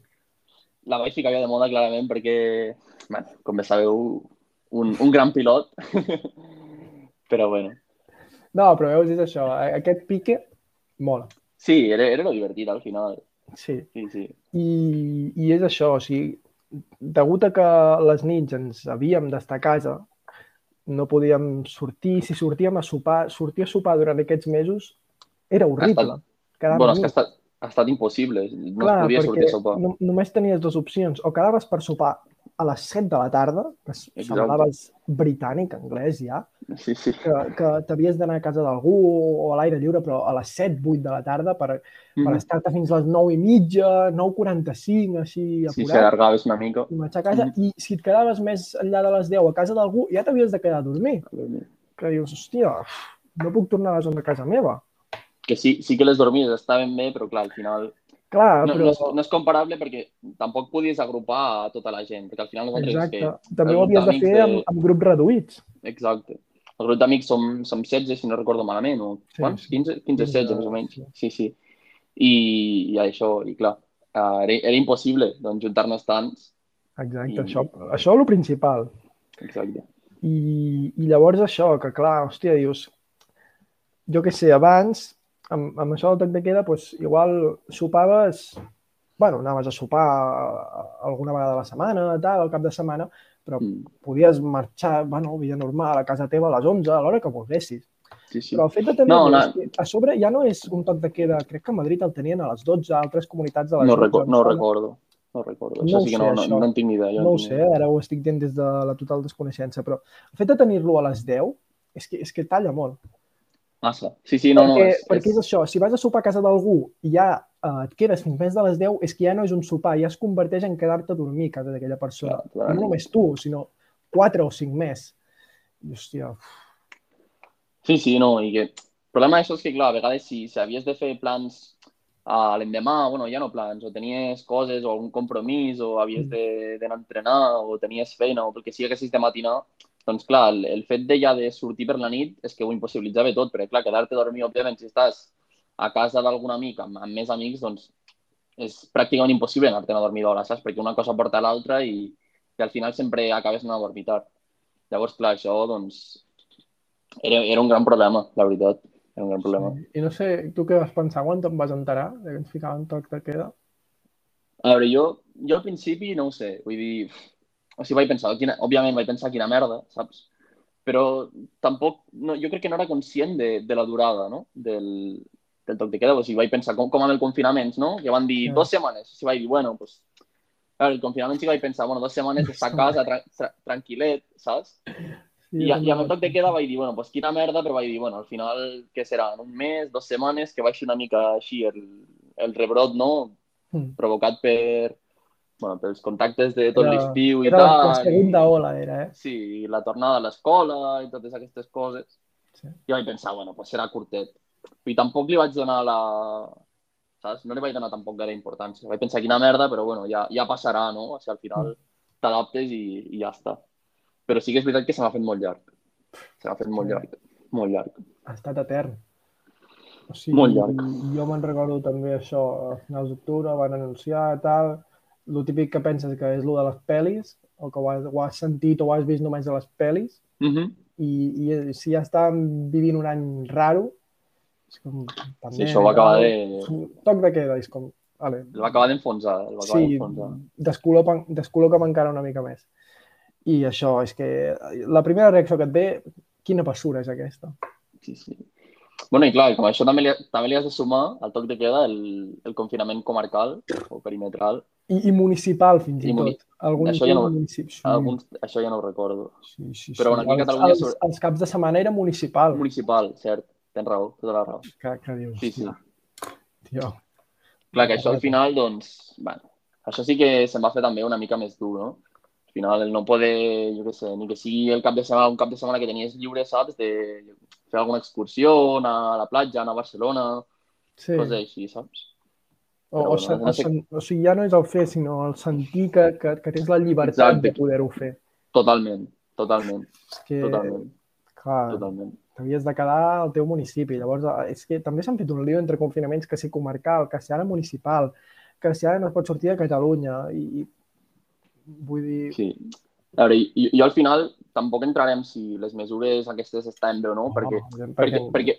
Speaker 1: La vaig ficar jo de moda clarament perquè, bueno, com bé sabeu, un, un gran pilot, però bueno.
Speaker 2: No, però veus, és això, aquest pique mola.
Speaker 1: Sí, era, era lo divertit al final.
Speaker 2: Sí.
Speaker 1: sí, sí.
Speaker 2: I, I és això, o sigui, degut a que les nits ens havíem d'estar a casa, no podíem sortir, si sortíem a sopar, sortir a sopar durant aquests mesos era horrible.
Speaker 1: Estat... bueno, és que ha estat, ha estat impossible, no Clar, es podia sortir a sopar.
Speaker 2: No, només tenies dues opcions, o quedaves per sopar a les 7 de la tarda, que semblaves britànic, anglès ja,
Speaker 1: sí, sí.
Speaker 2: que, que t'havies d'anar a casa d'algú o a l'aire lliure, però a les 7, 8 de la tarda per, mm per estar-te fins les 9 i mitja, 9.45, així apurat.
Speaker 1: Sí, s'allargaves una mica.
Speaker 2: I marxar a casa. Mm. I si et quedaves més enllà de les 10 a casa d'algú, ja t'havies de quedar a dormir.
Speaker 1: A dormir.
Speaker 2: Que dius, hòstia, no puc tornar a les 11 a casa meva.
Speaker 1: Que sí, sí que les dormies estaven bé, però clar, al final
Speaker 2: Clar,
Speaker 1: no,
Speaker 2: però...
Speaker 1: no, és, no és comparable perquè tampoc podies agrupar a tota la gent, perquè al final nosaltres...
Speaker 2: Exacte. Que També ho havies de fer de... amb, amb grups reduïts.
Speaker 1: Exacte. El grup d'amics som, som 16, si no recordo malament, o sí, quants? 15, 15, 16, més o menys. Sí, sí. I, i això, i clar, uh, era, era impossible doncs, juntar-nos tants.
Speaker 2: Exacte, i... això, això és el principal.
Speaker 1: Exacte.
Speaker 2: I, I llavors això, que clar, hòstia, dius, jo què sé, abans amb, amb això del toc de queda, doncs, igual sopaves, bueno, anaves a sopar alguna vegada a la setmana, tal, al cap de setmana, però mm. podies marxar, bueno, via normal, a casa teva a les 11, a l'hora que volguessis.
Speaker 1: Sí, sí.
Speaker 2: Però el fet de tenir no, no. a sobre ja no és un toc de queda, crec que a Madrid el tenien a les 12, a altres comunitats de les
Speaker 1: no 12. Record, no recordo. No recordo. No això sí que no, sé, no, no, en tinc ni idea.
Speaker 2: No ho sé, ara ho estic dient des de la total desconeixença, però el fet de tenir-lo a les 10 és que, és que talla molt.
Speaker 1: Massa. Sí, sí, no,
Speaker 2: perquè,
Speaker 1: no. És,
Speaker 2: perquè és... és això, si vas a sopar a casa d'algú i ja uh, et quedes fins més de les 10, és que ja no és un sopar, ja es converteix en quedar-te a dormir a casa d'aquella persona. Clar, clar. No només tu, sinó quatre o cinc més. I, hòstia...
Speaker 1: Sí, sí, no, i que... El problema d'això és que, clar, a vegades si, si havies de fer plans a l'endemà, bueno, ja no plans, o tenies coses o un compromís o havies d'anar a entrenar o tenies feina o pel que sigui que hagis de matinar, doncs clar, el, el fet de ja de sortir per la nit és que ho impossibilitzava tot, perquè clar, quedar-te a dormir, òbviament, si estàs a casa d'algun amic amb, amb més amics, doncs és pràcticament impossible anar-te'n a dormir d'hora, saps? Perquè una cosa porta a l'altra i, i al final sempre acabes anant a dormir tard. Llavors, clar, això, doncs, era, era un gran problema, la veritat. Era un gran problema. Sí.
Speaker 2: I no sé, tu què vas pensar quan te'n vas enterar que ens ficaven toc de queda?
Speaker 1: A veure, jo, jo al principi no ho sé, vull dir, o sigui, vaig pensar, quina, òbviament vaig pensar quina merda, saps? Però tampoc, no, jo crec que no era conscient de, de la durada, no? Del, del toc de queda, o sigui, vaig pensar com, com amb el confinament, no? Que van dir sí. dues setmanes, i vaig dir, bueno, pues, claro, el confinament sí que vaig pensar, bueno, dues setmanes d'estar a casa, tra tra tranquil·let, saps? Sí, I, I amb el toc de queda vaig dir, bueno, pues quina merda, però vaig dir, bueno, al final, què serà? Un mes, dues setmanes, que baixi una mica així el, el rebrot, no? Mm. Provocat per, bueno, pels contactes de tot l'estiu i
Speaker 2: tal.
Speaker 1: Era
Speaker 2: la segunda ola, era, eh?
Speaker 1: Sí, la tornada a l'escola i totes aquestes coses. Sí. I vaig pensar, bueno, pues serà curtet. I tampoc li vaig donar la... Saps? No li vaig donar tampoc gaire importància. Vaig pensar quina merda, però bueno, ja, ja passarà, no? O sigui, al final mm. t'adaptes i, i ja està. Però sí que és veritat que se m'ha fet molt llarg. Se m'ha fet molt llarg. Molt llarg.
Speaker 2: Ha estat etern. O sigui,
Speaker 1: molt llarg.
Speaker 2: Jo me'n recordo també això, a finals d'octubre van anunciar tal, el típic que penses que és el de les pel·lis, o que ho has, ho has sentit o ho has vist només a les pel·lis,
Speaker 1: mm -hmm.
Speaker 2: i, i si ja estàvem vivint un any raro, és com...
Speaker 1: També, sí, això va acabar de...
Speaker 2: Toc de queda, és com... Vale.
Speaker 1: El va acabar d'enfonsar.
Speaker 2: Sí, descol·loca encara una mica més. I això, és que la primera reacció que et ve, quina passura és aquesta?
Speaker 1: Sí, sí. Bueno, i clar, com això també li, també li has de sumar al toc de queda el, el confinament comarcal o perimetral,
Speaker 2: i, i municipal, fins i, I tot.
Speaker 1: Algun això, ja no, municipi, sí. alguns, això ja no ho recordo.
Speaker 2: Sí, sí,
Speaker 1: Però bueno, aquí a Catalunya...
Speaker 2: Els, els caps de setmana era municipal.
Speaker 1: Municipal, cert. Tens raó, tota la raó.
Speaker 2: Que, que dius?
Speaker 1: Sí, sí.
Speaker 2: Tio.
Speaker 1: Clar, que això al final, doncs, bueno, això sí que se'm va fer també una mica més dur, no? Al final, el no poder, jo què sé, ni que sigui el cap de setmana, un cap de setmana que tenies lliure, saps? De fer alguna excursió, anar a la platja, anar a Barcelona, sí. coses així, saps?
Speaker 2: O, o, bueno, no sé... o sigui, ja no és el fer, sinó el sentir que, que, que tens la llibertat Exacte. de poder-ho fer.
Speaker 1: Totalment, totalment.
Speaker 2: És que,
Speaker 1: totalment.
Speaker 2: Clar,
Speaker 1: totalment.
Speaker 2: t'havies de quedar al teu municipi. Llavors, és que també s'han fet un lío entre confinaments que si comarcal, que si ara municipal, que si ara no es pot sortir de Catalunya. I, i vull dir...
Speaker 1: Sí. A veure, jo, jo al final tampoc entrarem si les mesures aquestes estan bé o no, perquè, no, perquè, perquè, perquè,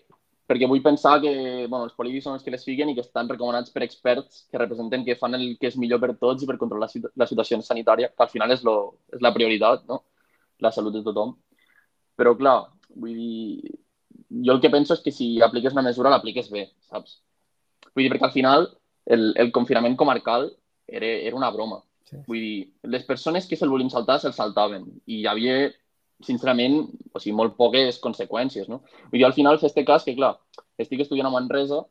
Speaker 1: perquè vull pensar que bueno, els polítics són els que les fiquen i que estan recomanats per experts que representen que fan el que és millor per tots i per controlar la situació sanitària, que al final és, lo, és la prioritat, no? la salut de tothom. Però, clar, vull dir, jo el que penso és que si apliques una mesura, l'apliques bé, saps? Vull dir, perquè al final el, el confinament comarcal era, era una broma. Sí. Vull dir, les persones que se'l volien saltar, se'l saltaven. I hi havia sincerament, o sigui, molt poques conseqüències, no? Dir, al final, fer este cas, que clar, estic estudiant a Manresa,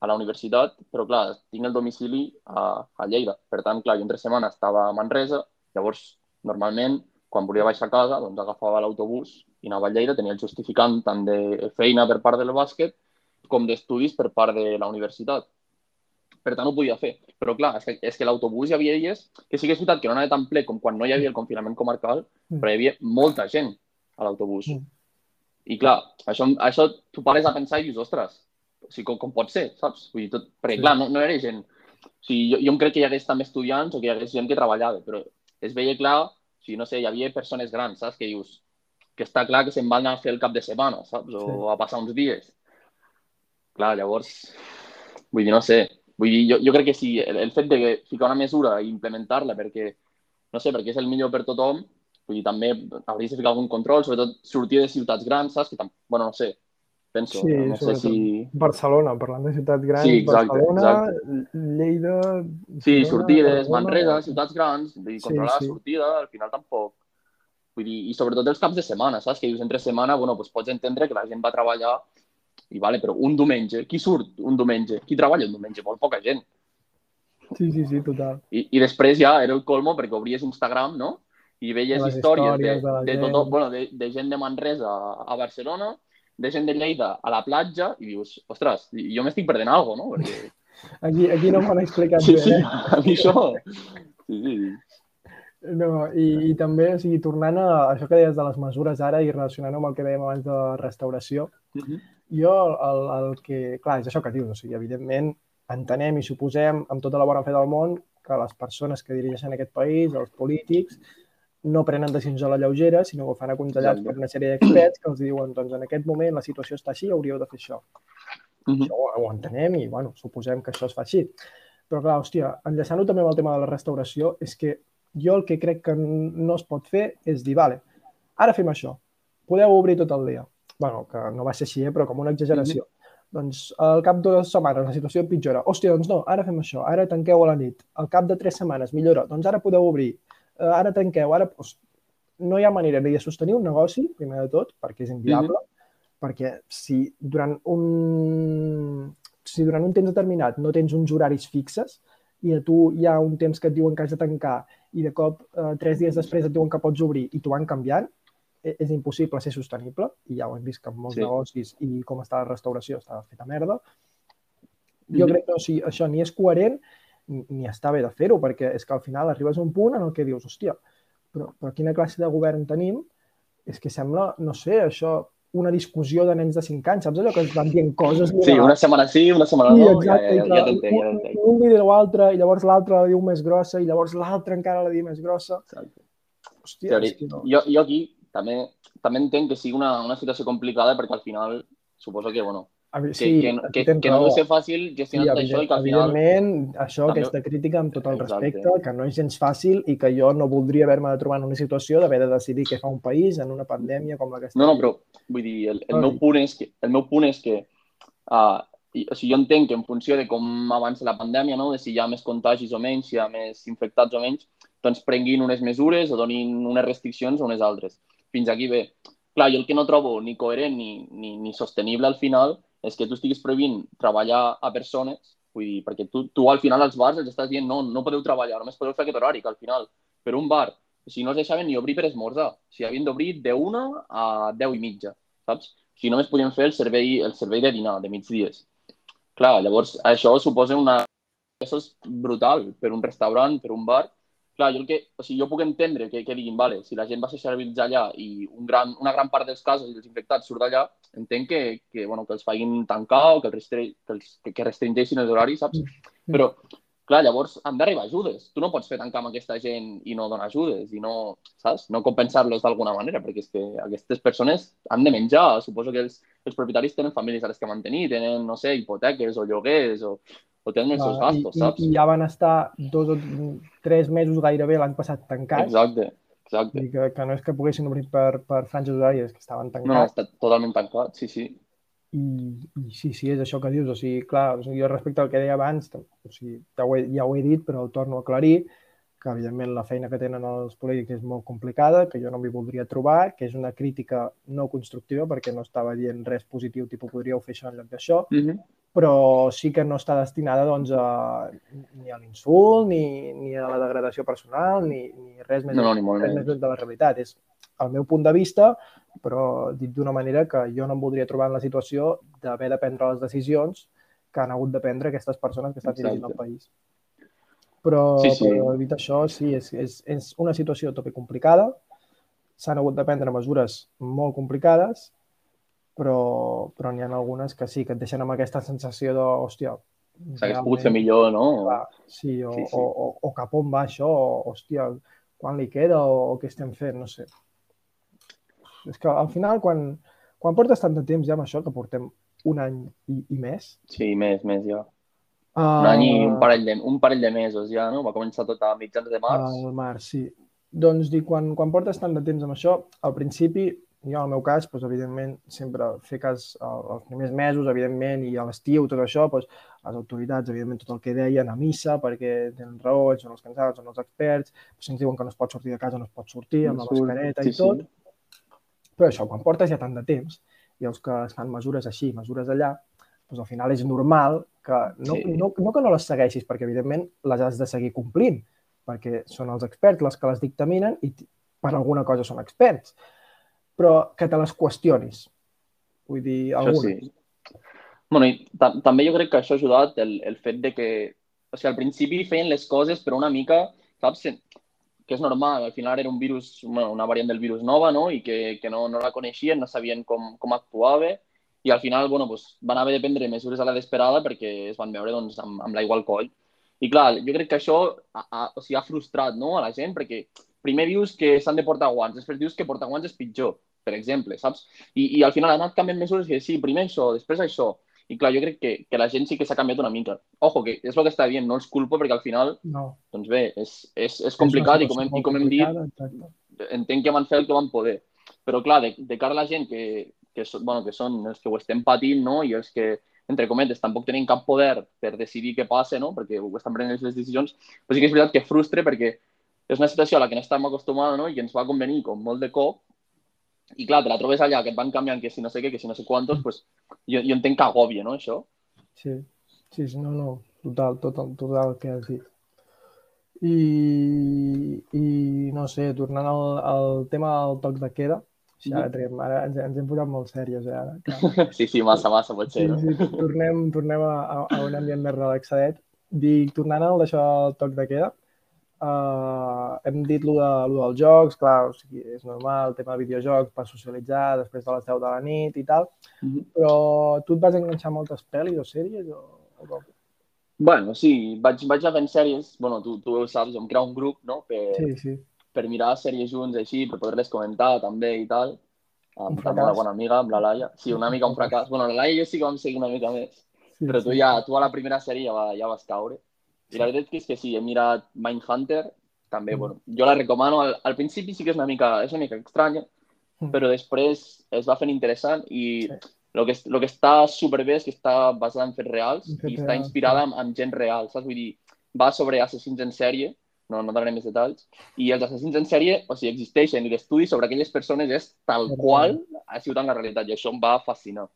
Speaker 1: a la universitat, però clar, tinc el domicili a, a Lleida. Per tant, clar, jo entre setmana estava a Manresa, llavors, normalment, quan volia baixar a casa, doncs agafava l'autobús i anava a Lleida, tenia el justificant tant de feina per part del bàsquet com d'estudis per part de la universitat. Per tant, ho podia fer. Però, clar, és que, és que l'autobús hi havia dies que sí que és veritat que no anava tan ple com quan no hi havia el confinament comarcal, mm. però hi havia molta gent a l'autobús. Mm. I, clar, això, això tu pares a pensar i dius, ostres, o sigui, com, com pot ser, saps? Vull dir, tot... Perquè, sí. clar, no, no era gent... O sigui, jo, jo em crec que hi hagués també estudiants o que hi hagués gent que treballava, però es veia clar, o sigui, no sé, hi havia persones grans, saps? Que dius, que està clar que se'n van a fer el cap de setmana, saps? O sí. a passar uns dies. Clar, llavors, vull dir, no sé, Vull dir, jo, jo crec que sí, el, el fet de ficar una mesura i implementar-la perquè, no sé, perquè és el millor per tothom, vull dir, també hauries de ficar algun control, sobretot sortir de ciutats grans, saps? Que tam... bueno, no sé, penso.
Speaker 2: Sí,
Speaker 1: no sé si...
Speaker 2: Barcelona, parlant de ciutats grans,
Speaker 1: sí, exacte,
Speaker 2: Barcelona,
Speaker 1: exacte.
Speaker 2: Lleida...
Speaker 1: Sí, sortides, Manresa, ciutats grans, vull dir, controlar sí, sí. la sortida, al final tampoc. Vull dir, i sobretot els caps de setmana, saps? Que dius entre setmana, bueno, doncs pots entendre que la gent va treballar i vale, però un diumenge, qui surt un diumenge? Qui treballa un diumenge? Molt poca gent.
Speaker 2: Sí, sí, sí, total.
Speaker 1: I, i després ja era el colmo perquè obries Instagram, no? I veies Les històries, històries de, de, de, tot, bueno, de, de gent de Manresa a Barcelona, de gent de Lleida a la platja, i dius, ostres, jo m'estic perdent alguna cosa, no? Perquè
Speaker 2: aquí, aquí no m'han explicat
Speaker 1: Sí,
Speaker 2: bé.
Speaker 1: sí,
Speaker 2: eh?
Speaker 1: a mi això... Sí, sí.
Speaker 2: No, i, i també, o sigui, tornant a això que deies de les mesures ara i relacionant amb el que dèiem abans de restauració,
Speaker 1: Mhm.
Speaker 2: Jo el, el que... Clar, és això que dius, o sigui, evidentment entenem i suposem amb tota la bona fe del món que les persones que dirigeixen aquest país, els polítics, no prenen decisions a la lleugera, sinó que ho fan aconsellats
Speaker 1: Exacte.
Speaker 2: per una sèrie d'experts que els diuen, doncs en aquest moment la situació està així, hauríeu de fer això.
Speaker 1: Mhm.
Speaker 2: Això ho, ho entenem i, bueno, suposem que això es fa així. Però, clar, hòstia, enllaçant-ho també amb el tema de la restauració, és que jo el que crec que no es pot fer és dir, vale, ara fem això, podeu obrir tot el dia. Bueno, que no va ser així, eh, però com una exageració. Doncs al cap de dues setmanes la situació empitjora. Hòstia, doncs no, ara fem això, ara tanqueu a la nit. Al cap de tres setmanes millora, doncs ara podeu obrir. Uh, ara tanqueu, ara... Pues, no hi ha manera ni de sostenir un negoci, primer de tot, perquè és inviable, perquè si durant un, si durant un temps determinat no tens uns horaris fixes i a tu hi ha un temps que et diuen que has de tancar i de cop eh, tres dies després et diuen que pots obrir i t'ho van canviant, és impossible ser sostenible i ja ho hem vist que en molts
Speaker 1: Sí.
Speaker 2: sí. negocis i com està la restauració està feta merda. Jo
Speaker 1: Mhm.
Speaker 2: crec que o sigui, això ni és coherent ni està bé de fer-ho, perquè és que al final arribes a un punt en el que dius, hòstia, però, però quina classe de govern tenim? És que sembla, no sé, això, una discussió de nens de 5 anys, saps allò que es van dient coses?
Speaker 1: Sí, una setmana sí, una setmana
Speaker 2: Sí,
Speaker 1: no,
Speaker 2: exacte,
Speaker 1: ja, ja,
Speaker 2: que
Speaker 1: ja t'entenc, ja
Speaker 2: un, un li diu l'altre, i llavors l'altre la diu més grossa, i llavors l'altre encara la diu més grossa.
Speaker 1: Exacte.
Speaker 2: Hòstia,
Speaker 1: Teori...
Speaker 2: és que no.
Speaker 1: jo, jo aquí també, també entenc que sigui una, una situació complicada perquè al final suposo que, bueno, que,
Speaker 2: sí,
Speaker 1: que, que,
Speaker 2: tens
Speaker 1: que no deu ser fàcil
Speaker 2: Sí,
Speaker 1: gestionar tot això i que al final...
Speaker 2: evidentment, això,
Speaker 1: També-
Speaker 2: aquesta crítica amb tot el
Speaker 1: Exacte.
Speaker 2: respecte, que no és gens fàcil i que jo no voldria haver-me de trobar en una situació d'haver de decidir què fa un país en una pandèmia com la que estem.
Speaker 1: No, no, però vull dir, el, el, meu, punt és que, el meu punt és que uh, i, o sigui, jo entenc que en funció de com avança la pandèmia, no? de si hi ha més contagis o menys, si hi ha més infectats o menys, doncs prenguin unes mesures o donin unes restriccions o unes altres. Fins aquí bé. Clar, jo el que no trobo ni coherent ni, ni, ni sostenible al final és que tu estiguis prohibint treballar a persones, vull dir, perquè tu, tu al final als bars els estàs dient no, no podeu treballar, només podeu fer aquest horari, que al final, per un bar, sigui, no els deixaven ni obrir per esmorzar. Sigui, havien d'obrir de una a deu i mitja, saps? Sigui, només podien fer el servei, el servei de dinar, de migdies. Clar, llavors, això suposa una... Això és brutal per un restaurant, per un bar. Clar, jo, el que, o sigui, jo puc entendre que, que diguin, vale, si la gent va socialitzar allà i un gran, una gran part dels casos i dels infectats surt d'allà, entenc que, que, bueno, que els facin tancar o que, els restre... que, els, que, que restringeixin els horaris, saps? Però, clar, llavors han d'arribar ajudes. Tu no pots fer tancar amb aquesta gent i no donar ajudes i no, saps? No compensar-los d'alguna manera, perquè és que aquestes persones han de menjar. Suposo que els, els propietaris tenen famílies a les que mantenir, tenen, no sé, hipoteques o lloguers o, o tenen els seus
Speaker 2: Clar,
Speaker 1: gastos,
Speaker 2: i,
Speaker 1: saps?
Speaker 2: i, I ja van estar dos o tres mesos gairebé l'any passat tancats.
Speaker 1: Exacte, exacte.
Speaker 2: I que, que no és que poguessin obrir per, per franges horàries, que estaven
Speaker 1: No, no,
Speaker 2: tancats.
Speaker 1: està totalment tancat, sí, sí.
Speaker 2: I, I sí, sí, és això que dius. O sigui, clar, o sigui, jo respecte al que deia abans, o sigui, ja, ho he, ja ho he dit, però ho torno a aclarir, que evidentment la feina que tenen els polítics és molt complicada, que jo no m'hi voldria trobar, que és una crítica no constructiva perquè no estava dient res positiu, tipus podríeu fer això en lloc d'això,
Speaker 1: Mm -hmm.
Speaker 2: Però sí que no està destinada doncs, a, ni a l'insult, ni, ni a la degradació personal, ni, ni res més,
Speaker 1: No, no, ni
Speaker 2: res més de la realitat. És el meu punt de vista, però dit d'una manera que jo no em voldria trobar en la situació d'haver de prendre les decisions que han hagut de prendre aquestes persones que estan dirigint el
Speaker 1: Exacte.
Speaker 2: país. Però,
Speaker 1: Sí, sí.
Speaker 2: però dit això, sí, és, és, és una situació tope complicada, s'han hagut de prendre mesures molt complicades, però, però n'hi ha algunes que sí, que et deixen amb aquesta sensació de, hòstia,
Speaker 1: S'hagués pogut fer millor, no?
Speaker 2: Clar, sí, o,
Speaker 1: Sí, sí.
Speaker 2: O, o, o cap on va això, o, hòstia, quan li queda o, o què estem fent, no sé. És que al final, quan, quan portes tant de temps ja amb això, que portem un any i, i més...
Speaker 1: Sí, més, més, ja.
Speaker 2: Uh,
Speaker 1: Un any i un parell, de, un parell de mesos ja, no? Va començar tot a mitjans de març.
Speaker 2: Al març, sí. Doncs dic, quan, quan portes tant de temps amb això, al principi, jo en el meu cas, doncs, evidentment, sempre fer cas als primers mesos, evidentment, i a l'estiu, tot això, doncs, les autoritats, evidentment, tot el que deien a missa, perquè tenen raó, ells són els cansats, són els experts, si ens diuen que no es pot sortir de casa, no es pot sortir, amb la mascareta
Speaker 1: sí,
Speaker 2: i tot. Però això, quan portes ja tant de temps, i els que es fan mesures així, mesures allà, doncs al final és normal que no,
Speaker 1: Sí.
Speaker 2: no, no que no les segueixis, perquè evidentment les has de seguir complint, perquè són els experts els que les dictaminen i per alguna cosa són experts, però que te les qüestionis. Vull dir,
Speaker 1: Això
Speaker 2: algunes.
Speaker 1: sí. Bueno, i també jo crec que això ha ajudat el, el fet de que, o sigui, al principi feien les coses però una mica, saps, que és normal, al final era un virus, bueno, una variant del virus nova, no?, i que, que no, no la coneixien, no sabien com, com actuava, i al final, bueno, pues, van haver de prendre mesures a la desesperada perquè es van veure doncs, amb, amb l'aigua al coll. I clar, jo crec que això ha, ha, o sigui, ha frustrat no, a la gent, perquè primer dius que s'han de portar guants, després dius que portar guants és pitjor, per exemple, saps? I, i al final ha anat canviant mesures i sí, primer això, després això, i clar, jo crec que, que la gent sí que s'ha canviat una mica. Ojo, que és el que està dient, no els culpo perquè al final,
Speaker 2: no.
Speaker 1: doncs bé, és, és, és complicat és i com hem, i com hem dit,
Speaker 2: exacte.
Speaker 1: entenc que van fer el que van poder. Però clar, de, de cara a la gent que, que, bueno, que són els que ho estem patint no? i els que, entre cometes, tampoc tenen cap poder per decidir què passa, no? perquè ho estan prenent les decisions, però sí que és veritat que frustre perquè és una situació a la que no estem acostumats no? i ens va convenir com molt de cop i clar, te la trobes allà, que et van canviant que si no sé què, que si no sé quantos, pues, jo, jo entenc que agòbia, no, això?
Speaker 2: Sí, sí, sí no, no, total, total, total que has dit. I, i no sé, tornant al, al tema del toc de queda, sí, ara, triem, ara ens, ens hem posat molt sèries, eh, ara.
Speaker 1: Clar. Sí, sí, massa, massa, pot ser,
Speaker 2: sí,
Speaker 1: no?
Speaker 2: sí, tornem, tornem a, a un ambient més relaxadet. Dic, tornant al d'això del toc de queda, Uh, hem dit lo, de, lo dels jocs, clar, o sigui, és normal, el tema de videojocs per socialitzar després de les 10 de la nit i tal,
Speaker 1: Mm -hmm.
Speaker 2: però tu et vas enganxar moltes pel·lis o sèries o, o com?
Speaker 1: Bueno, sí, vaig, vaig anar fent sèries, bueno, tu, tu ho saps, em crea un grup, no?, per,
Speaker 2: Sí, sí.
Speaker 1: per mirar sèries junts així, per poder-les comentar també i tal, amb, amb una bona amiga, amb la Laia. Sí, una mica un fracàs. Bueno, la Laia jo sí que vam seguir una mica més,
Speaker 2: sí
Speaker 1: però tu
Speaker 2: sí.
Speaker 1: ja, tu a la primera sèrie ja, va, ja vas caure. I la veritat és que sí, he mirat Mindhunter, també,
Speaker 2: Mm.
Speaker 1: bueno, jo la recomano. Al, al principi sí que és una mica, és una mica estranya,
Speaker 2: Mm.
Speaker 1: però després es va fent interessant i
Speaker 2: Sí.
Speaker 1: el que, lo que està superbé és que està basada en fets reals
Speaker 2: En fets
Speaker 1: i està
Speaker 2: reals,
Speaker 1: inspirada en, en gent real, saps? Vull dir, va sobre assassins en sèrie, no, no donaré més detalls, i els assassins en sèrie, o sigui, existeixen i l'estudi sobre aquelles persones és tal
Speaker 2: Real.
Speaker 1: qual ha sigut en la realitat i això em va fascinar.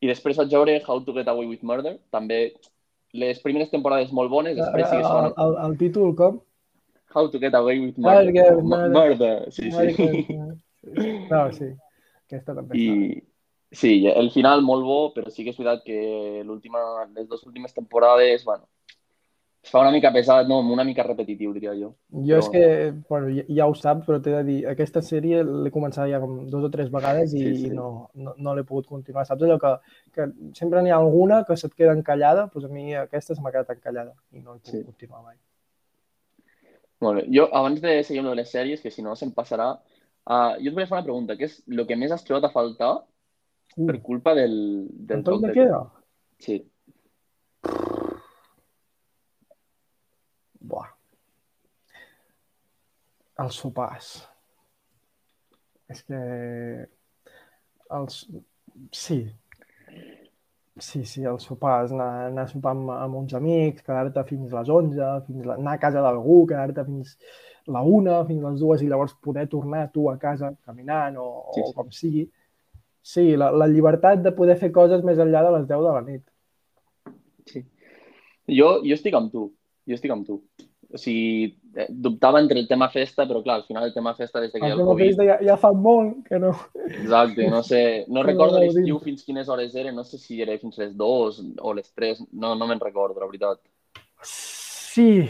Speaker 1: I després vaig veure How to Get Away with Murder, també les primeres temporades molt bones, després sí que són
Speaker 2: el, el títol com?
Speaker 1: How to Get Away with Murder.
Speaker 2: Get Murder.
Speaker 1: Murder, sí, sí.
Speaker 2: No, sí. Aquesta també.
Speaker 1: I sí, el final molt bo, però sí que és veritat que l'última, les dues últimes temporades, bueno, es fa una mica pesat, no? Una mica repetitiu, diria jo.
Speaker 2: Jo és que, bueno, ja, ja ho saps, però t'he de dir, aquesta sèrie l'he començat ja com dos o tres vegades i,
Speaker 1: Sí, sí.
Speaker 2: i no, no, no l'he pogut continuar. Saps allò que, que sempre n'hi ha alguna que se't queda encallada? Doncs a mi aquesta se m'ha quedat encallada i no he pogut
Speaker 1: Sí.
Speaker 2: continuar mai.
Speaker 1: Molt bé. Jo, abans de seguir amb les sèries, que si no se'm passarà, uh, jo et volia fer una pregunta, que és el que més has trobat a faltar per culpa del, del
Speaker 2: el toc de queda?
Speaker 1: Sí.
Speaker 2: Els sopars. És que... Els... Sí. Sí, sí, els sopars, anar, anar a sopar amb, amb uns amics, quedar-te fins les 11, fins la, anar a casa d'algú, quedar-te fins la 1, fins les 2 i llavors poder tornar tu a casa caminant o,
Speaker 1: Sí,
Speaker 2: o
Speaker 1: sí.
Speaker 2: com sigui. Sí, la, la llibertat de poder fer coses més enllà de les 10 de la nit.
Speaker 1: sí. Jo, jo estic amb tu. Jo estic amb tu. O sigui, dubtava entre el tema festa, però clar, al final el tema festa des de que hi ha
Speaker 2: El
Speaker 1: el Covid...
Speaker 2: festa ja, ja fa molt que no...
Speaker 1: Exacte, no sé, no
Speaker 2: no
Speaker 1: recordo
Speaker 2: gaudim.
Speaker 1: l'estiu fins quines hores eren, no sé si era fins les 2 o les 3, no, no me'n recordo, la veritat.
Speaker 2: Sí.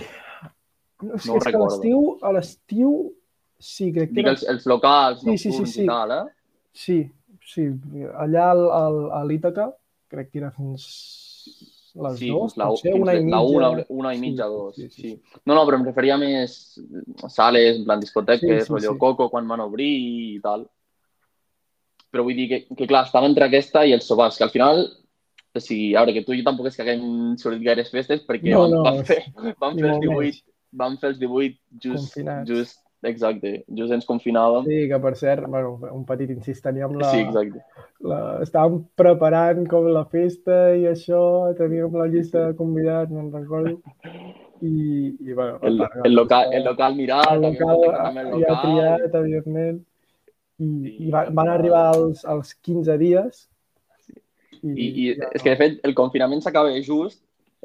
Speaker 2: No,
Speaker 1: No ho
Speaker 2: és que a
Speaker 1: recordo.
Speaker 2: l'estiu, a l'estiu, sí, crec que
Speaker 1: Dic
Speaker 2: era...
Speaker 1: els, els locals
Speaker 2: Sí, sí, sí, sí.
Speaker 1: i tal, eh?
Speaker 2: Sí, sí. Allà al, al, a l'Ítaca, crec que era fins les
Speaker 1: Sí,
Speaker 2: dues,
Speaker 1: la,
Speaker 2: potser una i
Speaker 1: la
Speaker 2: mitja.
Speaker 1: una, una i mitja,
Speaker 2: sí,
Speaker 1: dos.
Speaker 2: sí,
Speaker 1: Sí,
Speaker 2: sí, sí.
Speaker 1: No, no, però em referia més a sales, en plan discoteques,
Speaker 2: Sí, sí,
Speaker 1: rotllo
Speaker 2: sí.
Speaker 1: coco, quan van obrir i tal. Però vull dir que, que clar, estava entre aquesta i els sopars, que al final, o sigui, a veure, que tu i jo tampoc és que haguem sortit gaires festes perquè
Speaker 2: No, no,
Speaker 1: vam, fer, vam, fer els
Speaker 2: molt
Speaker 1: 18, vam fer els 18 just,
Speaker 2: Confinats.
Speaker 1: just, exacte, just ens confinàvem.
Speaker 2: Sí, que per cert, bueno, un petit incís, teníem la,
Speaker 1: Sí, exacte.
Speaker 2: la... Estàvem preparant com la festa i això, teníem la llista de convidats, me'n recordo. I, i bueno,
Speaker 1: El,
Speaker 2: va,
Speaker 1: el, local, el local mirat,
Speaker 2: el local
Speaker 1: el
Speaker 2: ja
Speaker 1: local.
Speaker 2: triat, evidentment. I,
Speaker 1: Sí,
Speaker 2: i va, van
Speaker 1: al
Speaker 2: arribar als, als 15 dies. I,
Speaker 1: I, i
Speaker 2: ja
Speaker 1: és que, de fet, el confinament s'acaba just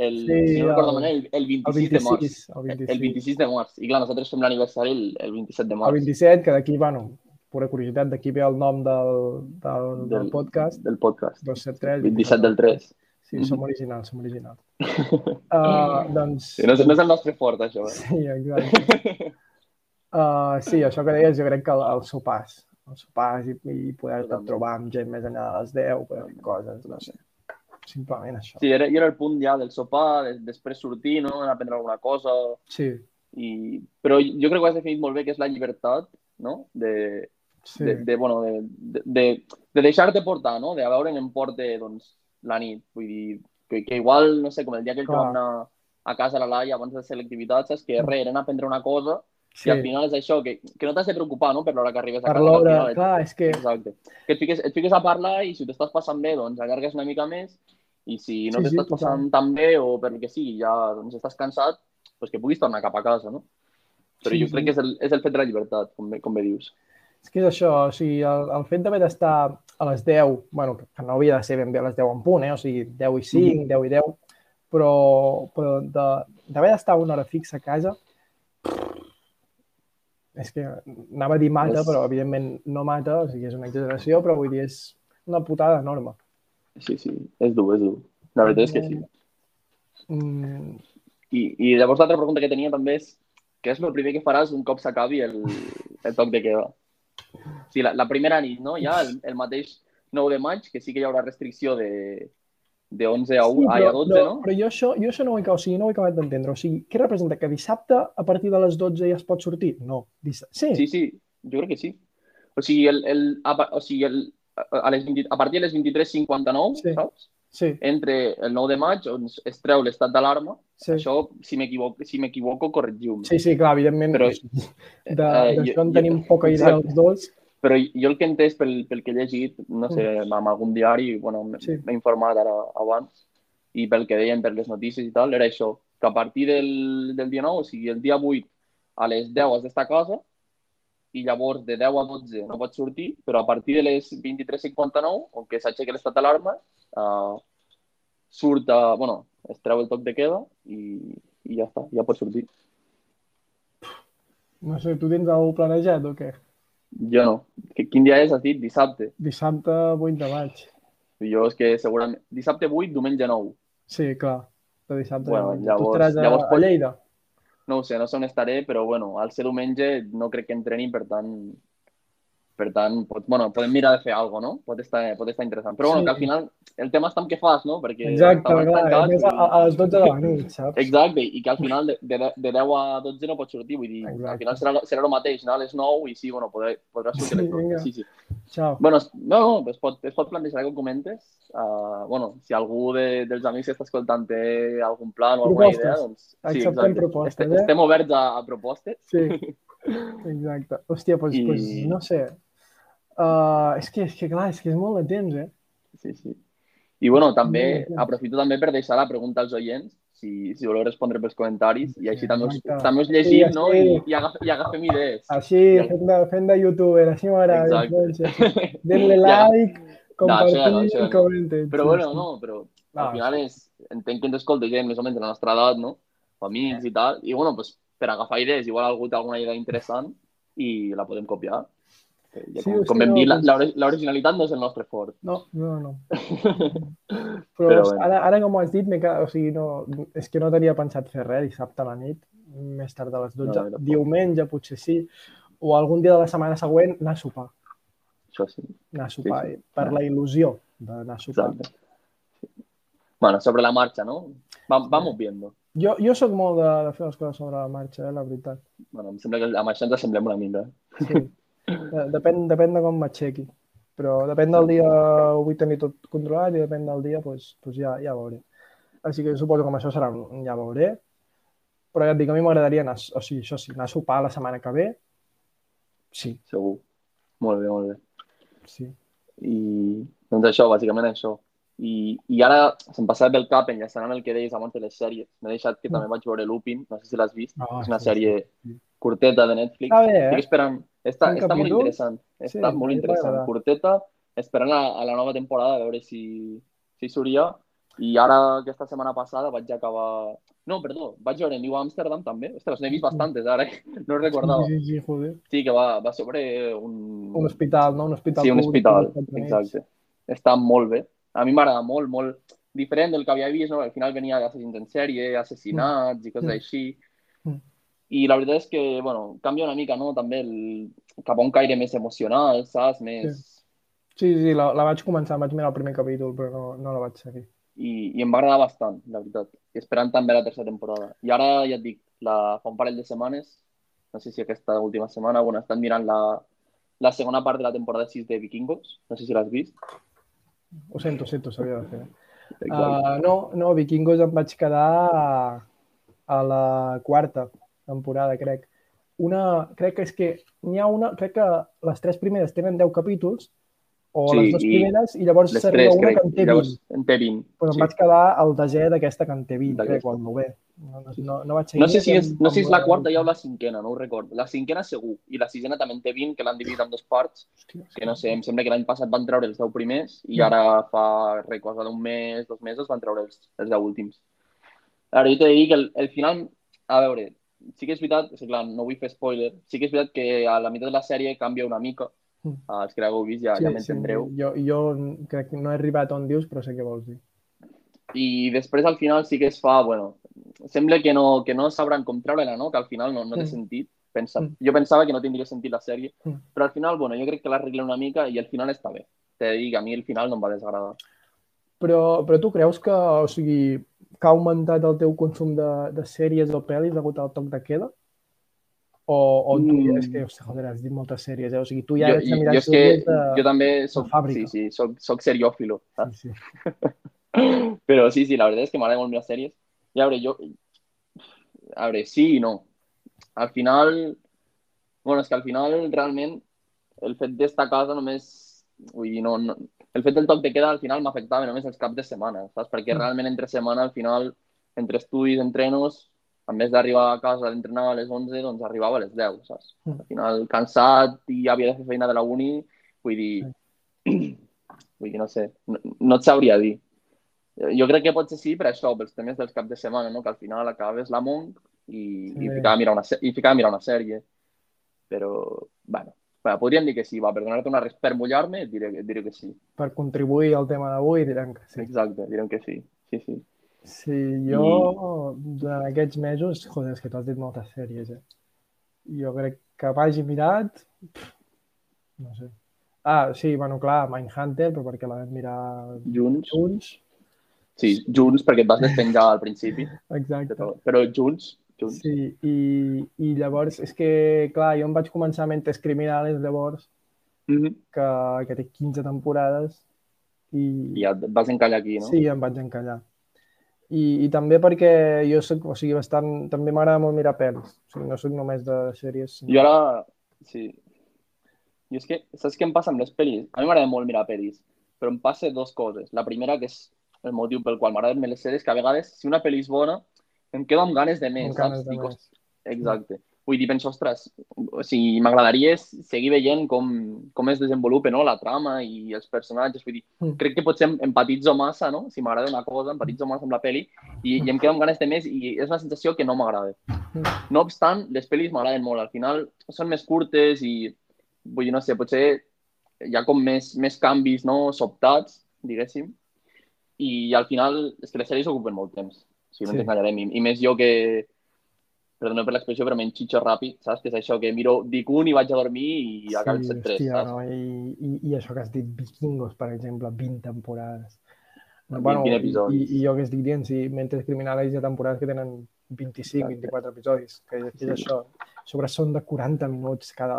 Speaker 1: el,
Speaker 2: Sí,
Speaker 1: si no recordo
Speaker 2: el-
Speaker 1: el, el 26
Speaker 2: el
Speaker 1: de març.
Speaker 2: 26, el 26.
Speaker 1: El 26 de març. I clar, nosaltres fem l'aniversari el, el 27 de
Speaker 2: El
Speaker 1: març.
Speaker 2: 27, que d'aquí, bueno, pura curiositat, d'aquí ve el nom del, del, del, del podcast.
Speaker 1: Del podcast.
Speaker 2: 273.
Speaker 1: 27 del 3.
Speaker 2: Sí, som originals, som originals. Uh, doncs...
Speaker 1: Sí, no, és, no és el nostre fort, això. Eh?
Speaker 2: Sí, exacte. Uh, sí, això que deies, jo crec que el, el sopars, el sopars i, i poder-te trobar amb gent més enllà de les 10, poder fer coses, no sé. Simplement això.
Speaker 1: Sí, era, era el punt ja del sopar, de, després sortir, no? anar a prendre alguna cosa.
Speaker 2: Sí.
Speaker 1: I... Però jo crec que ho has definit molt bé, que és la llibertat, no? De, sí. de, de, bueno, de, de, de, de deixar-te portar, no? De a veure en em porta doncs, la nit. Vull dir, que, que igual, no sé, com el dia que vam anar a casa a la Laia abans de selectivitat, saps? Que res, era anar a prendre una cosa sí. i al final és això, que, que no t'has de preocupar, no?, per l'hora que arribes a casa.
Speaker 2: Per l'hora, clar, és que...
Speaker 1: Exacte. Que et fiques, et fiques a parlar i si t'estàs passant bé, doncs allargues una mica més i si no sí, t'estàs sí, passant tan bé o per el que sigui, ja doncs, estàs cansat, doncs que puguis tornar cap a casa, no? Però sí, jo crec sí. que és el, és el fet de la llibertat, com bé, com bé dius.
Speaker 2: És que és això, o sigui, el, el fet d'haver d'estar a les 10, bueno, que no havia de ser ben bé a les 10 en punt, eh? o sigui, 10 i 5, mm. 10 i 10, però, però d'haver d'estar una hora fixa a casa, és que anava a dir mata, és... però evidentment no mata, o sigui, és una exageració, però vull dir, és una putada enorme.
Speaker 1: Sí, sí, és dur, és dur. La veritat és que sí. Mm. I, I llavors l'altra pregunta que tenia també és què és el primer que faràs un cop s'acabi el, el toc de queda? Sí, la, la primera nit, no? Ja el, el mateix 9 de maig, que sí que hi haurà restricció de, de 11 a 1, sí, però, a 12, no?
Speaker 2: Però jo això, jo això no ho he, o sigui, no ho he acabat d'entendre. O sigui, què representa? Que dissabte a partir de les 12 ja es pot sortir? No.
Speaker 1: Sí. Sí, sí, jo crec que sí. O sigui, el, el, a, o sigui el, a, les 20, a partir de les 23.59, sí. saps?
Speaker 2: Sí.
Speaker 1: Entre el 9 de maig, on es treu l'estat d'alarma, sí. això, si m'equivoco, si m'equivoco corregiu-me.
Speaker 2: Sí, sí, clar, evidentment. Però, D'això eh, en tenim jo, poca idea els dos.
Speaker 1: Però jo el que he entès pel, pel que he llegit, no sé, mm. amb algun diari, bueno, m'he sí. informat ara abans, i pel que deien per les notícies i tal, era això, que a partir del, del dia 9, o sigui, el dia 8 a les 10 has d'estar a casa, i llavors de 10 a 12 no pots sortir, però a partir de les 23.59, on que s'aixeca l'estat d'alarma, uh, surt, a, bueno, es treu el toc de queda i, i ja està, ja pots sortir.
Speaker 2: No sé, tu tens alguna planejat o què?
Speaker 1: Jo no. Quin dia és, has dit? Dissabte.
Speaker 2: Dissabte 8 de maig.
Speaker 1: Jo és que segurament... Dissabte 8, diumenge 9.
Speaker 2: Sí, clar. De dissabte
Speaker 1: bueno, llavors,
Speaker 2: tu estaràs a, llavors, a Lleida?
Speaker 1: No ho sé, no sé on estaré, però bueno, al ser diumenge no crec que entreni, per tant per tant, pot, bueno, podem mirar de fer alguna cosa, no? Pot estar, pot estar interessant. Però bueno, sí. que al final el tema està amb què fas, no? Perquè
Speaker 2: Exacte, clar, tancats, a, a les 12 de la nit, saps?
Speaker 1: Exacte, i que al final de, de, de 10 a 12 no pots sortir, vull dir, Exacte. al final serà, serà el mateix, no? A les 9 i sí, bueno, podrà, podràs sortir sí, a les 12. Sí, sí.
Speaker 2: Ciao.
Speaker 1: Bueno, no, no, es pot, es pot plantejar que ho comentes. Uh, bueno, si algú de, dels amics que està escoltant té algun plan o alguna
Speaker 2: propostes.
Speaker 1: idea, doncs...
Speaker 2: Sí, Acceptem propostes,
Speaker 1: eh? Estem oberts a, a propostes.
Speaker 2: Sí, exacte. Hòstia, doncs, I... pues, no sé, Uh, és, que, és que, clar, és que és molt de temps, eh?
Speaker 1: Sí, sí. I, bueno, també, aprofito també per deixar la pregunta als oients, si, si voleu respondre pels comentaris, i així també us, també us llegim, sí, no? I, i, agaf, i agafem idees.
Speaker 2: Així, fent de, fent de youtuber, així m'agrada. Denle like, compartir no, això, no, i comenten.
Speaker 1: Però, bueno, no, però no, al final és, entenc que ens escolta gent més o menys de la nostra edat, no? Amics i tal, i, bueno, pues, per agafar idees, igual algú té alguna idea interessant i la podem copiar. Ja, com, sí, com vam dir, l'originalitat no és el nostre fort.
Speaker 2: No, no, no. Però, Però bueno. ara, ara com ho has dit, o sigui, no, és que no tenia pensat fer res dissabte a la nit, més tard a les 12. No, Diumenge potser sí, o algun dia de la setmana següent anar a sopar.
Speaker 1: Això sí.
Speaker 2: Anar a sopar, sí, sí. per la il·lusió d'anar a sopar.
Speaker 1: Exacte. Bueno, sobre la marxa, no? Vam, vamos viendo.
Speaker 2: Jo, jo sóc molt de, de fer les coses sobre la marxa, eh, la veritat.
Speaker 1: Bueno, em sembla que amb això ens assemblem una mica.
Speaker 2: Sí. Eh, depèn, depèn de com m'aixequi. Però depèn del dia ho vull tenir tot controlat i depèn del dia pues, pues ja, ja veuré. Així que suposo que amb això serà ja veuré. Però ja et dic, a mi m'agradaria anar, o sigui, això sí, anar a sopar la setmana que ve. Sí.
Speaker 1: Segur. Molt bé, molt bé.
Speaker 2: Sí.
Speaker 1: I doncs això, bàsicament això. I, i ara se'm passava pel cap enllaçant amb el que deies abans de les sèries. M'he deixat que també vaig veure Lupin, no sé si l'has vist. Oh, és una sí, sèrie sí. curteta de Netflix.
Speaker 2: Està bé, eh?
Speaker 1: Estic esperant, està, està molt interessant. Està sí, molt interessant. Curteta, esperant a, a la nova temporada a veure si, si surtia. I ara, aquesta setmana passada, vaig acabar No, perdó, vaig veure New Amsterdam també. Ostres, n'he vist bastantes ara, eh? no recordava.
Speaker 2: Sí, sí, sí, joder.
Speaker 1: Sí, que va, va sobre un...
Speaker 2: Un hospital, no? Un hospital
Speaker 1: Sí, un hospital, exacte. Està molt bé. A mi m'agrada molt, molt diferent del que havia vist, no? Al final venia d'assassins en sèrie, assassinats i coses
Speaker 2: Mm.
Speaker 1: així.
Speaker 2: Mm.
Speaker 1: I la veritat és que, bueno, canvia una mica, no? També el, cap a un caire més emocional, saps? Més...
Speaker 2: Sí, sí, la, la vaig començar, vaig mirar el primer capítol, però no, no la vaig seguir.
Speaker 1: I, i em va agradar bastant, la veritat. I esperant també la tercera temporada. I ara, ja et dic, la, fa un parell de setmanes, no sé si aquesta última setmana, bueno, estan mirant la, la segona part de la temporada 6 de Vikingos. No sé si l'has vist.
Speaker 2: Ho sento, ho sento, s'havia de fer. Uh, no, no, Vikingos em vaig quedar a, a la quarta temporada, crec. Una, crec que és que n'hi ha una, crec que les tres primeres tenen 10 capítols, o
Speaker 1: Sí,
Speaker 2: les dues primeres, i llavors s'arriba una
Speaker 1: crec.
Speaker 2: que en té 20.
Speaker 1: Llavors, en té 20.
Speaker 2: Però em
Speaker 1: sí.
Speaker 2: vaig quedar al desè d'aquesta que en té 20, crec, o el novè. No, no, no, no vaig.
Speaker 1: No sé, si és, no sé si és la quarta ja o la cinquena, no ho recordo. La cinquena segur, i la sisena també en té 20, que l'han dividit en dues parts,
Speaker 2: Hòstia,
Speaker 1: que no sé, em sembla que l'any passat van treure els 10 primers i
Speaker 2: Mm.
Speaker 1: ara fa res, cosa d'un mes, dos mesos, van treure els, els 10 últims. Ara, jo t'he de dir que el, el final, a veure, sí que és veritat, és clar, no vull fer spoiler, sí que és veritat que a la meitat de la sèrie canvia una mica,
Speaker 2: Mm.
Speaker 1: els que l'hagueu vist ja, ja m'entendreu,
Speaker 2: Jo, jo crec que no he arribat on dius, però sé què vols dir.
Speaker 1: i després al final sí que es fa, bueno, sembla que no, que no sabran com treure-la, no? que al final no, no té
Speaker 2: Mm.
Speaker 1: sentit. Pensa,
Speaker 2: Mm.
Speaker 1: Jo pensava que no tindria sentit la sèrie,
Speaker 2: Mm.
Speaker 1: però al final, bueno, jo crec que l'arreglen una mica i al final està bé. T'he de dir que a mi el final no em va desagradar.
Speaker 2: Però, però tu creus que, o sigui, que ha augmentat el teu consum de, de sèries o pel·lis degut al toc de queda? O, o tu,
Speaker 1: Mm.
Speaker 2: és que, hosti, joder, has dit moltes sèries, eh? O sigui, tu ja
Speaker 1: jo,
Speaker 2: ets de mirar
Speaker 1: jo és que
Speaker 2: de...
Speaker 1: jo també soc,
Speaker 2: fàbrica.
Speaker 1: sí, sí, soc, soc seriòfilo, saps?
Speaker 2: Sí, sí.
Speaker 1: Però sí, sí, la veritat és que m'agrada molt mirar sèries. I a veure, jo... A veure, sí i no. Al final... Bueno, és que al final, realment, el fet d'estar a casa només... Vull dir, no, no... El fet del toc de queda al final m'afectava només els caps de setmana, saps? Perquè
Speaker 2: Mm.
Speaker 1: realment entre setmana, al final, entre estudis, entrenos, en vez d'arribar a casa d'entrenar a les 11, doncs arribava a les 10, saps?
Speaker 2: Mm.
Speaker 1: Al final, cansat i havia de fer feina de la uni, vull dir... Vull dir, no sé, no, no et sabria dir. Jo crec que potser sí per això, pels temes dels caps de setmana, no? que al final acabes la Monk i,
Speaker 2: Sí.
Speaker 1: i, ficava a mirar una, i ficava a mirar una sèrie. Però, bueno, bueno podríem dir que sí, va, per donar-te una res per mullar-me, et diré, et diré que sí.
Speaker 2: Per contribuir al tema d'avui, direm que sí.
Speaker 1: Exacte, direm que sí. Sí, sí.
Speaker 2: Sí, jo, durant aquests mesos, joder, és que tu has dit moltes sèries, eh? Jo crec que vagi mirat... No sé. Ah, sí, bueno, clar, Mindhunter, però perquè la vam mirar
Speaker 1: Junts.
Speaker 2: junts.
Speaker 1: Sí, junts, perquè et vas despenjar al principi.
Speaker 2: Exacte.
Speaker 1: tot. Però junts, junts.
Speaker 2: Sí, i, i llavors, és que, clar, jo em vaig començar a Mentes Criminales, llavors,
Speaker 1: Mhm.
Speaker 2: que, que té 15 temporades, i,
Speaker 1: I et vas encallar aquí, no?
Speaker 2: Sí, em vaig encallar. I, I també perquè jo soc, o sigui, bastant, també m'agrada molt mirar pel·lis. O sigui, no soc només de sèries. Sinó...
Speaker 1: Jo ara, sí. I és que, saps què em passa amb les pel·lis? A mi m'agrada molt mirar pel·lis, però em passa dos coses. La primera, que és el motiu pel qual m'agraden més les sèries, que a vegades, si una pel·li és bona, em quedo amb ganes de més,
Speaker 2: Amb
Speaker 1: saps?
Speaker 2: ganes de
Speaker 1: Dic,
Speaker 2: més.
Speaker 1: "Host- Exacte. Vull dir, penso, ostres, o sigui, m'agradaria seguir veient com, com es desenvolupa no? la trama i els personatges. Vull dir,
Speaker 2: Mm.
Speaker 1: crec que potser em- empatitzo massa, no? Si m'agrada una cosa, empatitzo massa amb la pel·li i, i em quedo amb ganes de més i és una sensació que no m'agrada.
Speaker 2: Mm.
Speaker 1: No obstant, les pel·lis m'agraden molt. Al final són més curtes i, vull dir, no sé, potser hi ha com més, més canvis, no?, sobtats, diguéssim. I al final, és que les sèries ocupen molt temps. O sigui, no
Speaker 2: Sí.
Speaker 1: ens enganyarem. I, I més jo que, perdona per l'expressió, però m'enxitxo ràpid, saps? Que és això, que miro, dic un i vaig a dormir i acabes
Speaker 2: sí,
Speaker 1: set tres,
Speaker 2: hòstia,
Speaker 1: saps?
Speaker 2: no? I, i, I això que has dit, Vikingos, per exemple, 20 temporades.
Speaker 1: 20
Speaker 2: i,
Speaker 1: episodis.
Speaker 2: i, I jo que estic dient, si Mentes Criminales hi ha temporades que tenen 25,
Speaker 1: Exacte.
Speaker 2: 24 episodis, que, que és
Speaker 1: Sí.
Speaker 2: això. Sobre són de 40 minuts cada...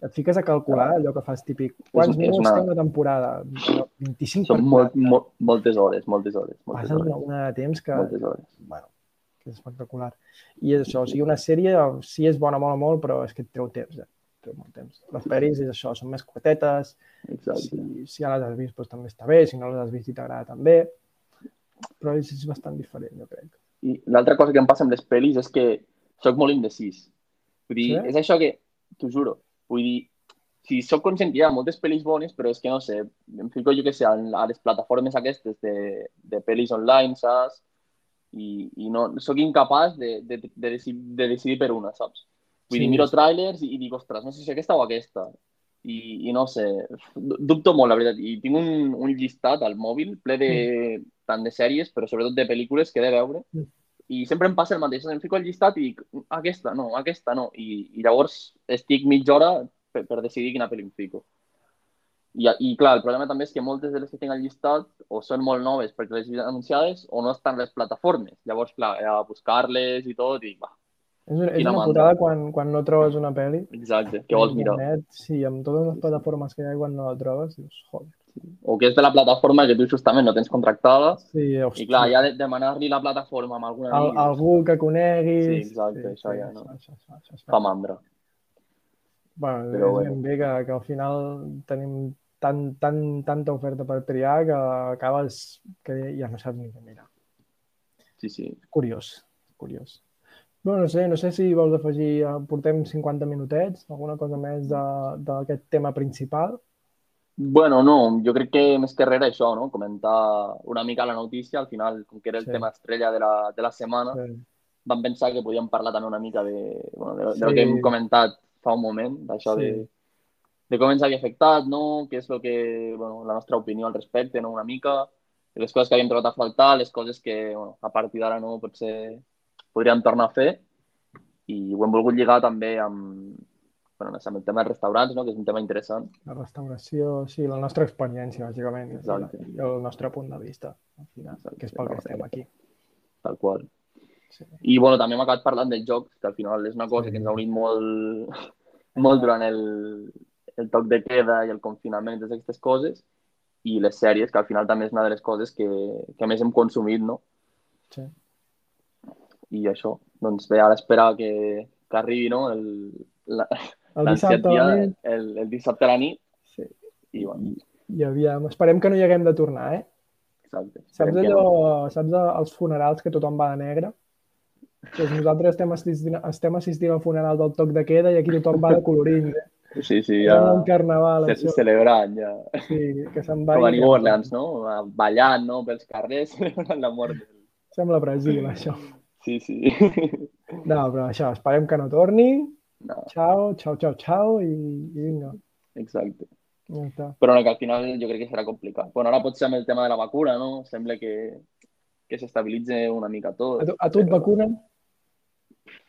Speaker 2: Et fiques a calcular allò que fas típic. Quants
Speaker 1: és
Speaker 2: minuts
Speaker 1: una-
Speaker 2: té una temporada? Bueno, 25
Speaker 1: Són molt,
Speaker 2: 40.
Speaker 1: molt, moltes hores, moltes hores. Moltes
Speaker 2: Passes una,
Speaker 1: hores.
Speaker 2: una de temps que,
Speaker 1: Moltes hores.
Speaker 2: bueno, que és espectacular. I és això, o sigui, una sèrie sí és bona, molt, molt, però és que et treu temps, eh? Treu molt temps. Les pel·lis és això, són més curtetes,
Speaker 1: Exacte.
Speaker 2: si, si ja les has vist doncs, també està bé, si no les has vist i t'agrada també, però és, és bastant diferent, jo crec.
Speaker 1: I l'altra cosa que em passa amb les pel·lis és que sóc molt indecis. Vull dir,
Speaker 2: Sí?
Speaker 1: és això que, t'ho juro, vull dir, si sóc conscient que hi ha moltes pel·lis bones, però és que no sé, em fico jo que sé, a les plataformes aquestes de, de pel·lis online, saps? i, i no, sóc incapaç de, de, de, decidir, de decidir per una, saps? Vull
Speaker 2: Sí,
Speaker 1: dir, miro trailers i, i dic, ostres, no sé si aquesta o aquesta. I, i no sé, dubto molt, la veritat. I tinc un, un llistat al mòbil ple de, tant de sèries, però sobretot de pel·lícules que he de veure.
Speaker 2: Mm.
Speaker 1: I sempre em passa el mateix. Em fico al llistat i dic, aquesta no, aquesta no. I, i llavors estic mitja hora per, per decidir quina pel·li em fico. I, I clar, el problema també és que moltes de les que tinc al llistat o són molt noves perquè les he anunciades o no estan les plataformes. Llavors, clar, he de buscar-les i tot i va,
Speaker 2: És una, és una
Speaker 1: mandra.
Speaker 2: putada quan, quan no trobes una pel·li.
Speaker 1: exacte, què vols mirar?
Speaker 2: Internet, sí, amb totes les plataformes que hi ha quan no la trobes, dius, joder.
Speaker 1: O que és de la plataforma que tu justament no tens contractada
Speaker 2: Sí,
Speaker 1: i
Speaker 2: hòstia.
Speaker 1: clar, ja de demanar-li la plataforma amb algun
Speaker 2: Al, algú que coneguis...
Speaker 1: Sí, exacte, això ja no.
Speaker 2: Això, això, això, això.
Speaker 1: fa mandra.
Speaker 2: Bueno,
Speaker 1: Però
Speaker 2: és
Speaker 1: bueno.
Speaker 2: ben bé que, que al final tenim tan, tan, tanta oferta per triar que acabes que ja no saps ni què mirar.
Speaker 1: Sí, sí.
Speaker 2: Curiós, curiós. Bueno, no sé, no sé si vols afegir, eh, portem 50 minutets, alguna cosa més de- d'aquest tema principal.
Speaker 1: Bueno, no, jo crec que més que res això, no? Comentar una mica la notícia, al final, com que era el
Speaker 2: Sí.
Speaker 1: tema estrella de la, de la setmana,
Speaker 2: Sí.
Speaker 1: vam pensar que podíem parlar també una mica de, bueno, de, de
Speaker 2: Sí.
Speaker 1: lo que hem comentat fa un moment, d'això
Speaker 2: Sí.
Speaker 1: de, de com ens havia afectat, no? Què és lo que, bueno, la nostra opinió al respecte, no? Una mica, de les coses que havíem trobat a faltar, les coses que, bueno, a partir d'ara no, potser podríem tornar a fer, i ho hem volgut lligar també amb, bueno, amb el tema dels restaurants, no? que és un tema interessant.
Speaker 2: La restauració, sí, la nostra experiència, bàsicament, i
Speaker 1: Exacte.
Speaker 2: el nostre punt de vista, al final,
Speaker 1: Exacte.
Speaker 2: que és pel que estem aquí.
Speaker 1: tal qual.
Speaker 2: Sí.
Speaker 1: I bueno, també hem acabat parlant del joc, que al final és una cosa
Speaker 2: Sí.
Speaker 1: que ens ha unit molt, molt durant el, el toc de queda i el confinament totes aquestes coses, i les sèries, que al final també és una de les coses que, que més hem consumit, no?
Speaker 2: Sí.
Speaker 1: I això, doncs bé, ara esperar que, que arribi, no? El, la,
Speaker 2: El dissabte a la nit,
Speaker 1: el, el dissabte a la nit,
Speaker 2: sí.
Speaker 1: i bueno,
Speaker 2: i aviam, esperem que no hi haguem de tornar, eh?
Speaker 1: exacte.
Speaker 2: Saps allò,
Speaker 1: no.
Speaker 2: saps els funerals que tothom va de negre? Doncs nosaltres estem assistint, estem assistint al funeral del toc de queda i aquí tothom va de colorins, eh?
Speaker 1: Sí, sí,
Speaker 2: Ja... un carnaval, això.
Speaker 1: celebrant, ja.
Speaker 2: Sí, que se'n va...
Speaker 1: Com a
Speaker 2: i-
Speaker 1: New Orleans, no? Ballant, no? Pels carrers, celebrant la mort.
Speaker 2: Sembla Brasil, això.
Speaker 1: Sí, sí.
Speaker 2: No, però això, esperem que no torni.
Speaker 1: No,
Speaker 2: Ciao, ciao, ciao, ciao i, i vinga.
Speaker 1: exacte.
Speaker 2: Ja està.
Speaker 1: Però no, que al final jo crec que serà complicat. Bueno, ara potser amb el tema de la vacuna, no? Sembla que, que s'estabilitze una mica tot.
Speaker 2: A tu, a tu et
Speaker 1: però-
Speaker 2: vacunen?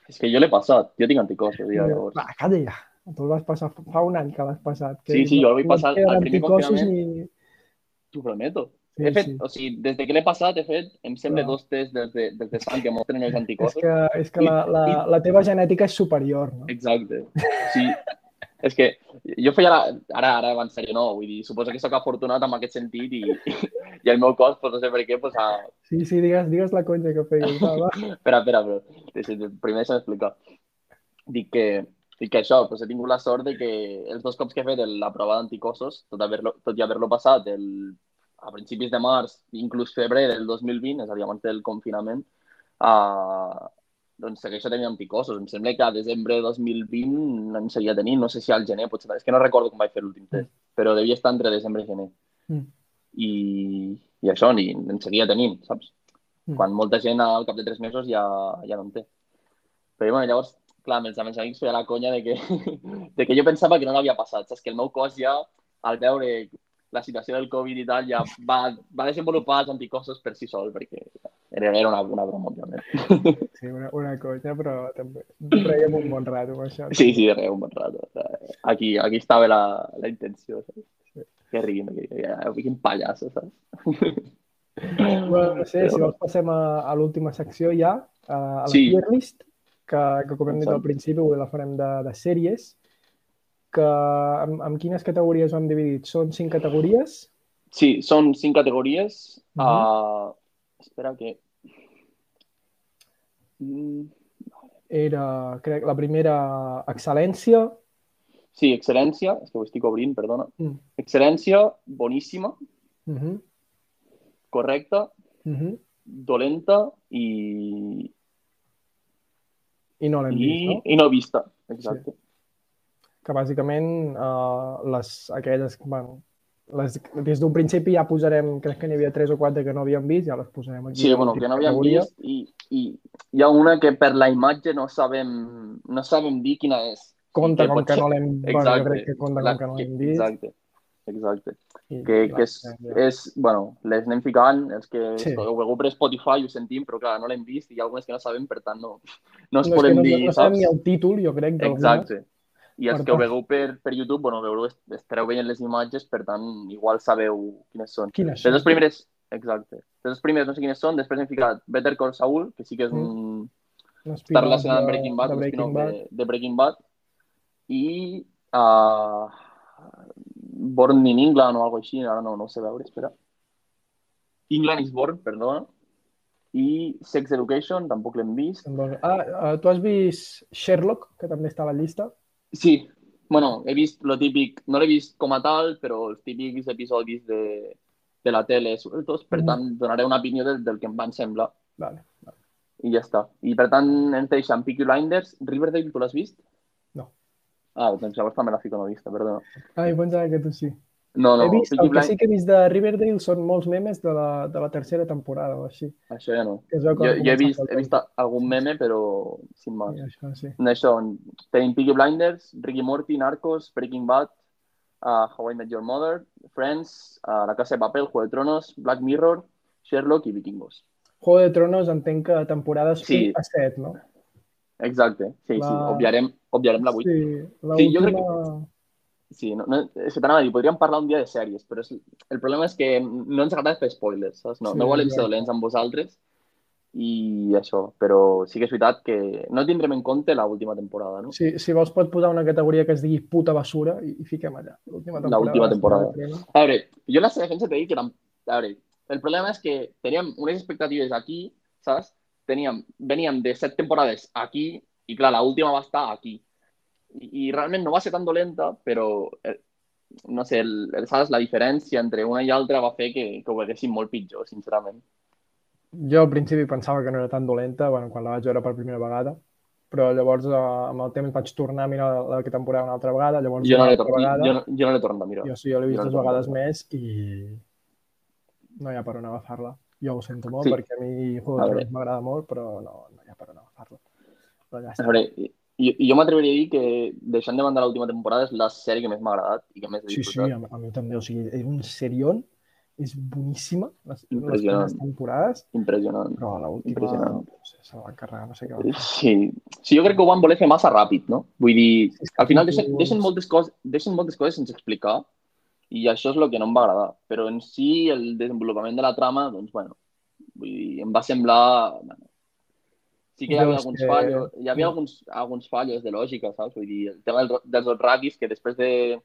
Speaker 1: És que jo l'he passat. Jo tinc anticossos, ja, llavors.
Speaker 2: Va, calla ja. Tu el vas passar fa un any que l'has passat. Que
Speaker 1: Sí, sí, jo el vaig passar al primer confinament.
Speaker 2: Ni...
Speaker 1: T'ho prometo.
Speaker 2: Sí,
Speaker 1: fet,
Speaker 2: sí.
Speaker 1: o sigui, des de que l'he passat he fet, em sembla,
Speaker 2: Però-
Speaker 1: dos tests des de, des de sang que mostren els
Speaker 2: És
Speaker 1: anticossos.
Speaker 2: que, és que la, la,
Speaker 1: I-
Speaker 2: la teva genètica és superior, no?
Speaker 1: Exacte. Sí, és que jo feia la... Ara, ara en sèrio, no, vull dir, suposo que sóc afortunat en aquest sentit i, i el meu cos, pues, no sé per què, pues, ha...
Speaker 2: Sí, sí, digues, digues la conya que feies. Va, va.
Speaker 1: Espera, espera, però primer deixa'm explicar. Dic que, dic que això, pues, he tingut la sort de que els dos cops que he fet la prova d'anticossos, tot, haver tot i haver-lo passat el, a principis de març, inclús febrer del 2020, és a dir, abans del confinament, uh, doncs segueixo tenint anticossos. Em sembla que a desembre de 2020 en seguia tenint, no sé si al gener, potser, és que no recordo com vaig fer l'últim test, però devia estar entre desembre i gener.
Speaker 2: Mm.
Speaker 1: I, i això, ni, en seguia tenint, saps?
Speaker 2: Mm.
Speaker 1: Quan molta gent al cap de tres mesos ja, ja no en té. Però bueno, llavors, clar, amb els, amb els amics feia la conya de que, de que jo pensava que no l'havia passat, saps? Que el meu cos ja, al veure la situació del Covid i tal, ja va, va desenvolupar els anticossos per si sol, perquè era, era una, una broma, òbviament.
Speaker 2: Sí, una, una conya, però també reiem un bon rato amb això.
Speaker 1: Sí, sí, res, un bon rato. Aquí, aquí estava la, la intenció, saps? Que riguin, que, que, quin pallasso, saps?
Speaker 2: Bueno, no sé, si vols passem a, a l'última secció ja, a, a la
Speaker 1: Sí.
Speaker 2: tier list, que, que com hem dit al principi, avui la farem de, de sèries, que amb, amb quines categories ho hem dividit? Són cinc categories?
Speaker 1: Sí, són cinc categories.
Speaker 2: Mhm.
Speaker 1: uh, espera que... Mm,
Speaker 2: Era, crec, la primera, excel·lència.
Speaker 1: Sí, excel·lència, és que ho estic obrint, perdona.
Speaker 2: Mm.
Speaker 1: Excel·lència, boníssima,
Speaker 2: Uh -huh.
Speaker 1: correcta,
Speaker 2: Uh -huh.
Speaker 1: dolenta i,
Speaker 2: I no l'hem
Speaker 1: i,
Speaker 2: vist, no?
Speaker 1: i no vista. Exacte.
Speaker 2: Que bàsicament uh, les, aquelles, bueno, les, des d'un principi ja posarem, crec que n'hi havia tres o quatre que no havíem vist, ja les posarem aquí.
Speaker 1: Sí, bueno, que no havíem vist i, i hi ha una que per la imatge no sabem, no sabem dir quina és.
Speaker 2: Compta
Speaker 1: que
Speaker 2: com que no l'hem... Bueno, crec que compta
Speaker 1: La-
Speaker 2: com que no l'hem vist.
Speaker 1: Exacte, exacte.
Speaker 2: I,
Speaker 1: Que,
Speaker 2: i
Speaker 1: que és,
Speaker 2: ja.
Speaker 1: és, bueno, les anem ficant, els que
Speaker 2: Sí.
Speaker 1: ho per Spotify ho sentim, però clar, no l'hem vist i hi ha algunes que no sabem, per tant no, no
Speaker 2: No,
Speaker 1: us
Speaker 2: que
Speaker 1: podem
Speaker 2: no,
Speaker 1: dir,
Speaker 2: no sabem
Speaker 1: saps?
Speaker 2: ni el títol, jo crec, d'alguna.
Speaker 1: Exacte. I els
Speaker 2: Per
Speaker 1: que ho veieu per, per YouTube, bueno, veureu, estareu veient les imatges, per tant, igual sabeu quines són.
Speaker 2: Quines
Speaker 1: Les
Speaker 2: són?
Speaker 1: dos primeres, exacte. Les dos primeres no sé quines són, després hem ficat Better Call Saul, que sí que és
Speaker 2: Mm.
Speaker 1: un... Està relacionat amb Breaking Bad,
Speaker 2: de Breaking Bad.
Speaker 1: de, de Breaking Bad, i uh, Born in England o alguna així, ara no, no ho sé veure, espera. England is Born, perdona. I Sex Education, tampoc l'hem vist.
Speaker 2: Ah, eh, tu has vist Sherlock, que també està a la llista?
Speaker 1: Sí, bueno, he vist lo típic, no l'he vist com a tal, però els típics episodis de, de la tele, sobretot, per
Speaker 2: Mm.
Speaker 1: tant, donaré una opinió del, del que em van semblar
Speaker 2: Vale. vale.
Speaker 1: i ja està. I per tant, ens deixen Peaky Blinders. Riverdale, tu l'has vist?
Speaker 2: No.
Speaker 1: Ah, doncs llavors també la fico no vista, perdona.
Speaker 2: Ah, jo pensava que tu sí.
Speaker 1: No, no,
Speaker 2: he vist, el que sí que he vist de Riverdale són molts memes de la, de la tercera temporada o així.
Speaker 1: això ja no.
Speaker 2: Que que
Speaker 1: Jo, jo he, vist, he vist algun meme, però sin más.
Speaker 2: I això sí.
Speaker 1: No, això, tenim Peaky Blinders, Ricky Morty, Narcos, Breaking Bad, uh, How I Met Your Mother, Friends, uh, La Casa de Papel, Juego de Tronos, Black Mirror, Sherlock i Vikingos.
Speaker 2: Juego de Tronos entenc que temporades
Speaker 1: Sí.
Speaker 2: 1 a 7, no?
Speaker 1: Exacte, sí,
Speaker 2: La-
Speaker 1: sí, obviarem, obviarem la 8.
Speaker 2: Sí, la
Speaker 1: Sí, jo crec Sí, no, no, és que t'anava a dir, podríem parlar un dia de sèries, però és, el problema és que no ens agrada fer spoilers, saps? No,
Speaker 2: Sí,
Speaker 1: no volem ser dolents amb vosaltres i això, però sí que és veritat que no tindrem en compte l'última temporada, no?
Speaker 2: Si, si vols pot posar una categoria que es digui puta basura i, i fiquem allà. L'última temporada.
Speaker 1: L'última temporada.
Speaker 2: Tronos.
Speaker 1: A veure, jo la defensa t'he dit que. A veure, el problema és que teníem unes expectatives aquí, saps? Teníem, veníem de set temporades aquí i, clar, l'última va estar aquí. I, I realment no va ser tan dolenta, però, eh, no sé, el, el, saps? la diferència entre una i altra va fer que, que ho veiéssim molt pitjor, sincerament.
Speaker 2: Jo al principi pensava que no era tan dolenta, bueno, quan la vaig veure per primera vegada, però llavors eh, amb el temps vaig tornar a mirar la, temporada una altra vegada, llavors
Speaker 1: Jo no l'he
Speaker 2: vegada,
Speaker 1: jo, no, jo no l'he tornat a mirar.
Speaker 2: jo sí, jo l'he vist
Speaker 1: jo no
Speaker 2: dues
Speaker 1: l'he
Speaker 2: vegades més i no hi ha per on agafar-la. Jo ho sento molt
Speaker 1: Sí.
Speaker 2: perquè a mi Juego de
Speaker 1: veure.
Speaker 2: Tronos m'agrada molt, però no, no hi ha per on agafar-la. Però ja
Speaker 1: A
Speaker 2: està.
Speaker 1: Veure, jo, jo m'atreviria a dir que, deixant de banda l'última temporada, és la sèrie que més m'ha agradat i que més he
Speaker 2: Sí, sí,
Speaker 1: disfrutat.
Speaker 2: a, a mi també. O sigui, és un serión, és boníssima, les, les primeres temporades,
Speaker 1: Impressionant.
Speaker 2: però l'última,
Speaker 1: Impressionant.
Speaker 2: no sé, se la van carregar, no sé què va.
Speaker 1: Sí. sí, jo crec que ho van voler fer massa ràpid, no? Vull dir, al final deixen, deixen, moltes coses, deixen moltes coses sense explicar i això és el que no em va agradar. Però en si el desenvolupament de la trama, doncs, bueno, vull dir, em va semblar... Bueno, sí que hi havia
Speaker 2: és
Speaker 1: alguns
Speaker 2: que-
Speaker 1: fallos, hi havia alguns, alguns fallos de lògica, saps? Vull dir, el tema dels, Dotrakis, que després de...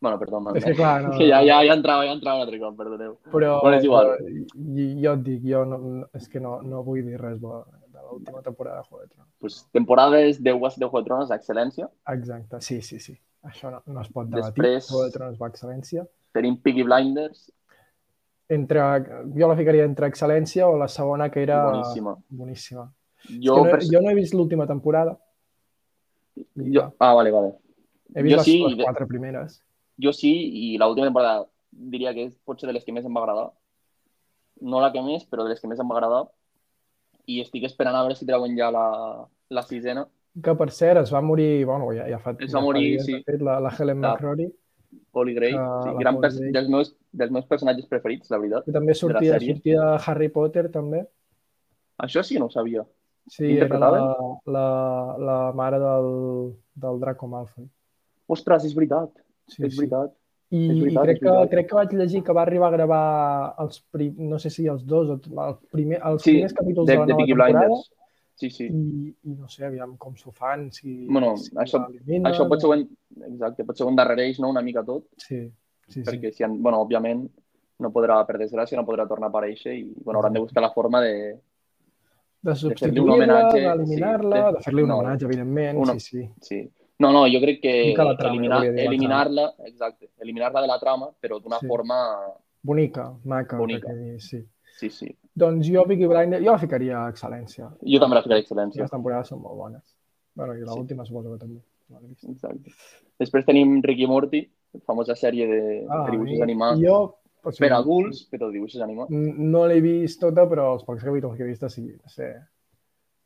Speaker 1: Bueno, perdó,
Speaker 2: És que clar, no-
Speaker 1: que ja, ja, ja entrava, ja entrava un altre cop, perdoneu.
Speaker 2: Però,
Speaker 1: Bueno, és igual.
Speaker 2: però jo, et dic, jo no, no, és que no, no vull dir res bo de l'última temporada de Juego de Tronos.
Speaker 1: Pues, temporades de West de Juego de Tronos, excel·lència.
Speaker 2: Exacte, sí, sí, sí. Això no, no es pot debatir.
Speaker 1: Després-
Speaker 2: Juego de Tronos va a excel·lència.
Speaker 1: Tenim Peaky Blinders,
Speaker 2: Entre, jo la ficaria entre excel·lència o la segona, que era
Speaker 1: boníssima.
Speaker 2: boníssima.
Speaker 1: Jo,
Speaker 2: no,
Speaker 1: pers-
Speaker 2: jo no he vist l'última temporada.
Speaker 1: jo... Ah, vale, vale.
Speaker 2: He vist
Speaker 1: jo
Speaker 2: les,
Speaker 1: sí,
Speaker 2: les
Speaker 1: de-
Speaker 2: quatre primeres.
Speaker 1: Jo sí, i l'última temporada diria que és potser de les que més em va agradar. No la que més, però de les que més em va agradar. I estic esperant a veure si treuen ja la, la sisena.
Speaker 2: Que, per cert, es va morir, bueno, ja, ja fa...
Speaker 1: Es
Speaker 2: ja
Speaker 1: va morir,
Speaker 2: dies,
Speaker 1: sí.
Speaker 2: de fet, la, la Helen
Speaker 1: La-
Speaker 2: McCrory,
Speaker 1: Polly Gray,
Speaker 2: Ah,
Speaker 1: sí, gran pers dels, meus, dels meus personatges preferits, la veritat.
Speaker 2: que també sortia,
Speaker 1: sèrie.
Speaker 2: sortia de Harry Potter, també.
Speaker 1: Això sí que no ho sabia.
Speaker 2: Sí, era la, la, la mare del, del Draco Malfoy.
Speaker 1: Ostres, és veritat,
Speaker 2: Sí,
Speaker 1: és veritat.
Speaker 2: I,
Speaker 1: És veritat,
Speaker 2: i crec,
Speaker 1: és
Speaker 2: que,
Speaker 1: veritat.
Speaker 2: crec que vaig llegir que va arribar a gravar els prim, no sé si els dos el primer, els
Speaker 1: Sí,
Speaker 2: primers capítols
Speaker 1: de,
Speaker 2: de, la nova temporada
Speaker 1: Blinders. Sí, sí.
Speaker 2: i, i no sé, aviam com s'ho fan, si,
Speaker 1: Bueno,
Speaker 2: si
Speaker 1: això- Això pot ser, exacte, pot ser un darrereix, no?, una mica tot.
Speaker 2: Sí, sí, sí.
Speaker 1: perquè si, han- bueno, òbviament no podrà, per desgràcia, no podrà tornar a aparèixer i bueno, hauran de buscar la forma de...
Speaker 2: De substituir-la, d'eliminar-la,
Speaker 1: sí, de-
Speaker 2: de fer-li un
Speaker 1: no.
Speaker 2: homenatge, evidentment,
Speaker 1: Una-
Speaker 2: sí, sí.
Speaker 1: Sí. No, no, jo crec que
Speaker 2: Mica la trama,
Speaker 1: eliminar, eliminar-la, exacte, eliminar-la de la trama, però d'una
Speaker 2: Sí.
Speaker 1: forma...
Speaker 2: Bonica, maca.
Speaker 1: Bonica.
Speaker 2: perquè Sí.
Speaker 1: Sí, sí.
Speaker 2: Doncs jo, Vicky Blinder, jo la ficaria a excel·lència.
Speaker 1: Jo també la ficaré excel·lència.
Speaker 2: Les temporades són molt bones. Bueno, i
Speaker 1: Sí.
Speaker 2: l'última suposo que també.
Speaker 1: Exacte. Després tenim Ricky Morty, la famosa sèrie de,
Speaker 2: Ah, i-
Speaker 1: animats.
Speaker 2: Jo, o sigui,
Speaker 1: Per adults, però dibuixos animats.
Speaker 2: no l'he vist tota, però els pocs capítols que he vist sí, no sé.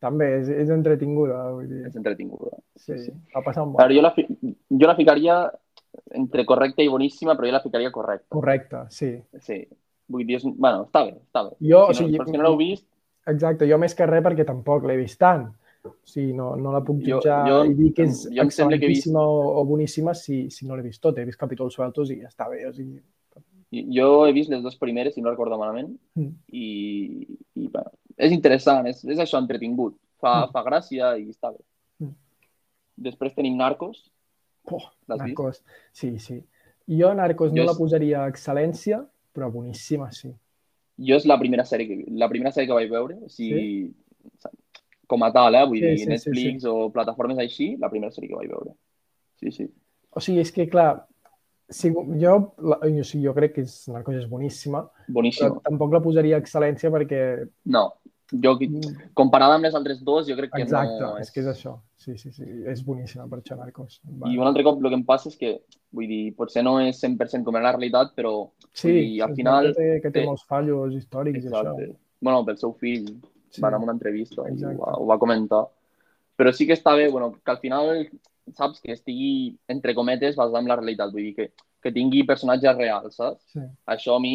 Speaker 2: També és, és entretinguda, vull dir.
Speaker 1: És entretinguda.
Speaker 2: Sí,
Speaker 1: sí.
Speaker 2: va passar un bon.
Speaker 1: veure, jo la, fi... jo la ficaria entre correcta i boníssima, però jo la ficaria correcta.
Speaker 2: Correcte, sí.
Speaker 1: Sí. Vull dir, és... bueno, està bé, està bé.
Speaker 2: Jo, o
Speaker 1: si no,
Speaker 2: sigui,
Speaker 1: per si no l'heu vist,
Speaker 2: Exacte, jo més que res perquè tampoc l'he vist tant. O sigui, no, no la puc
Speaker 1: Jo-
Speaker 2: jutjar
Speaker 1: jo-
Speaker 2: i dir que és
Speaker 1: jo sembla que vist-
Speaker 2: excel·lentíssima o, o boníssima si, si no l'he vist tot. He vist capítols sueltos i ja està bé. O sigui,
Speaker 1: jo he vist les dues primeres, si no recordo malament,
Speaker 2: mm.
Speaker 1: i, i bueno, és interessant, és, és això, entretingut. Fa,
Speaker 2: Mm.
Speaker 1: fa gràcia i està bé.
Speaker 2: Mm.
Speaker 1: Després tenim Narcos.
Speaker 2: oh,
Speaker 1: L'has vist?
Speaker 2: Narcos. Sí, sí. Jo Narcos
Speaker 1: Jo
Speaker 2: no la
Speaker 1: és-
Speaker 2: posaria a excel·lència, però boníssima, sí.
Speaker 1: Jo és la primera sèrie que, la primera sèrie que vaig veure, o sigui, com a tal, eh? vull
Speaker 2: Sí,
Speaker 1: dir,
Speaker 2: sí, sí,
Speaker 1: Netflix o plataformes així, la primera sèrie que vaig veure. Sí, sí.
Speaker 2: O sigui, és que, clar, si, jo, la, o sigui, jo crec que és, Narcos és boníssima, però
Speaker 1: Boníssima.
Speaker 2: tampoc la posaria excel·lència perquè...
Speaker 1: No, jo, comparada amb les altres dues, jo crec que
Speaker 2: Exacte,
Speaker 1: no...
Speaker 2: és que és això. Sí, sí, sí, és boníssima per això, Narcos. Va.
Speaker 1: I un altre cop el que em passa és que, vull dir, potser no és 100% com era la realitat, però
Speaker 2: Sí,
Speaker 1: dir, al final...
Speaker 2: Que té, que té
Speaker 1: té-
Speaker 2: molts fallos històrics i
Speaker 1: Exacte.
Speaker 2: això.
Speaker 1: Bueno, pel seu fill,
Speaker 2: Sí.
Speaker 1: va anar a una entrevista i ho
Speaker 2: Exacte.
Speaker 1: va, ho va comentar. Però sí que està bé, bueno, que al final, saps, que estigui, entre cometes, basat en la realitat. Vull dir, que, que tingui personatges reals, saps?
Speaker 2: Sí.
Speaker 1: Això a mi,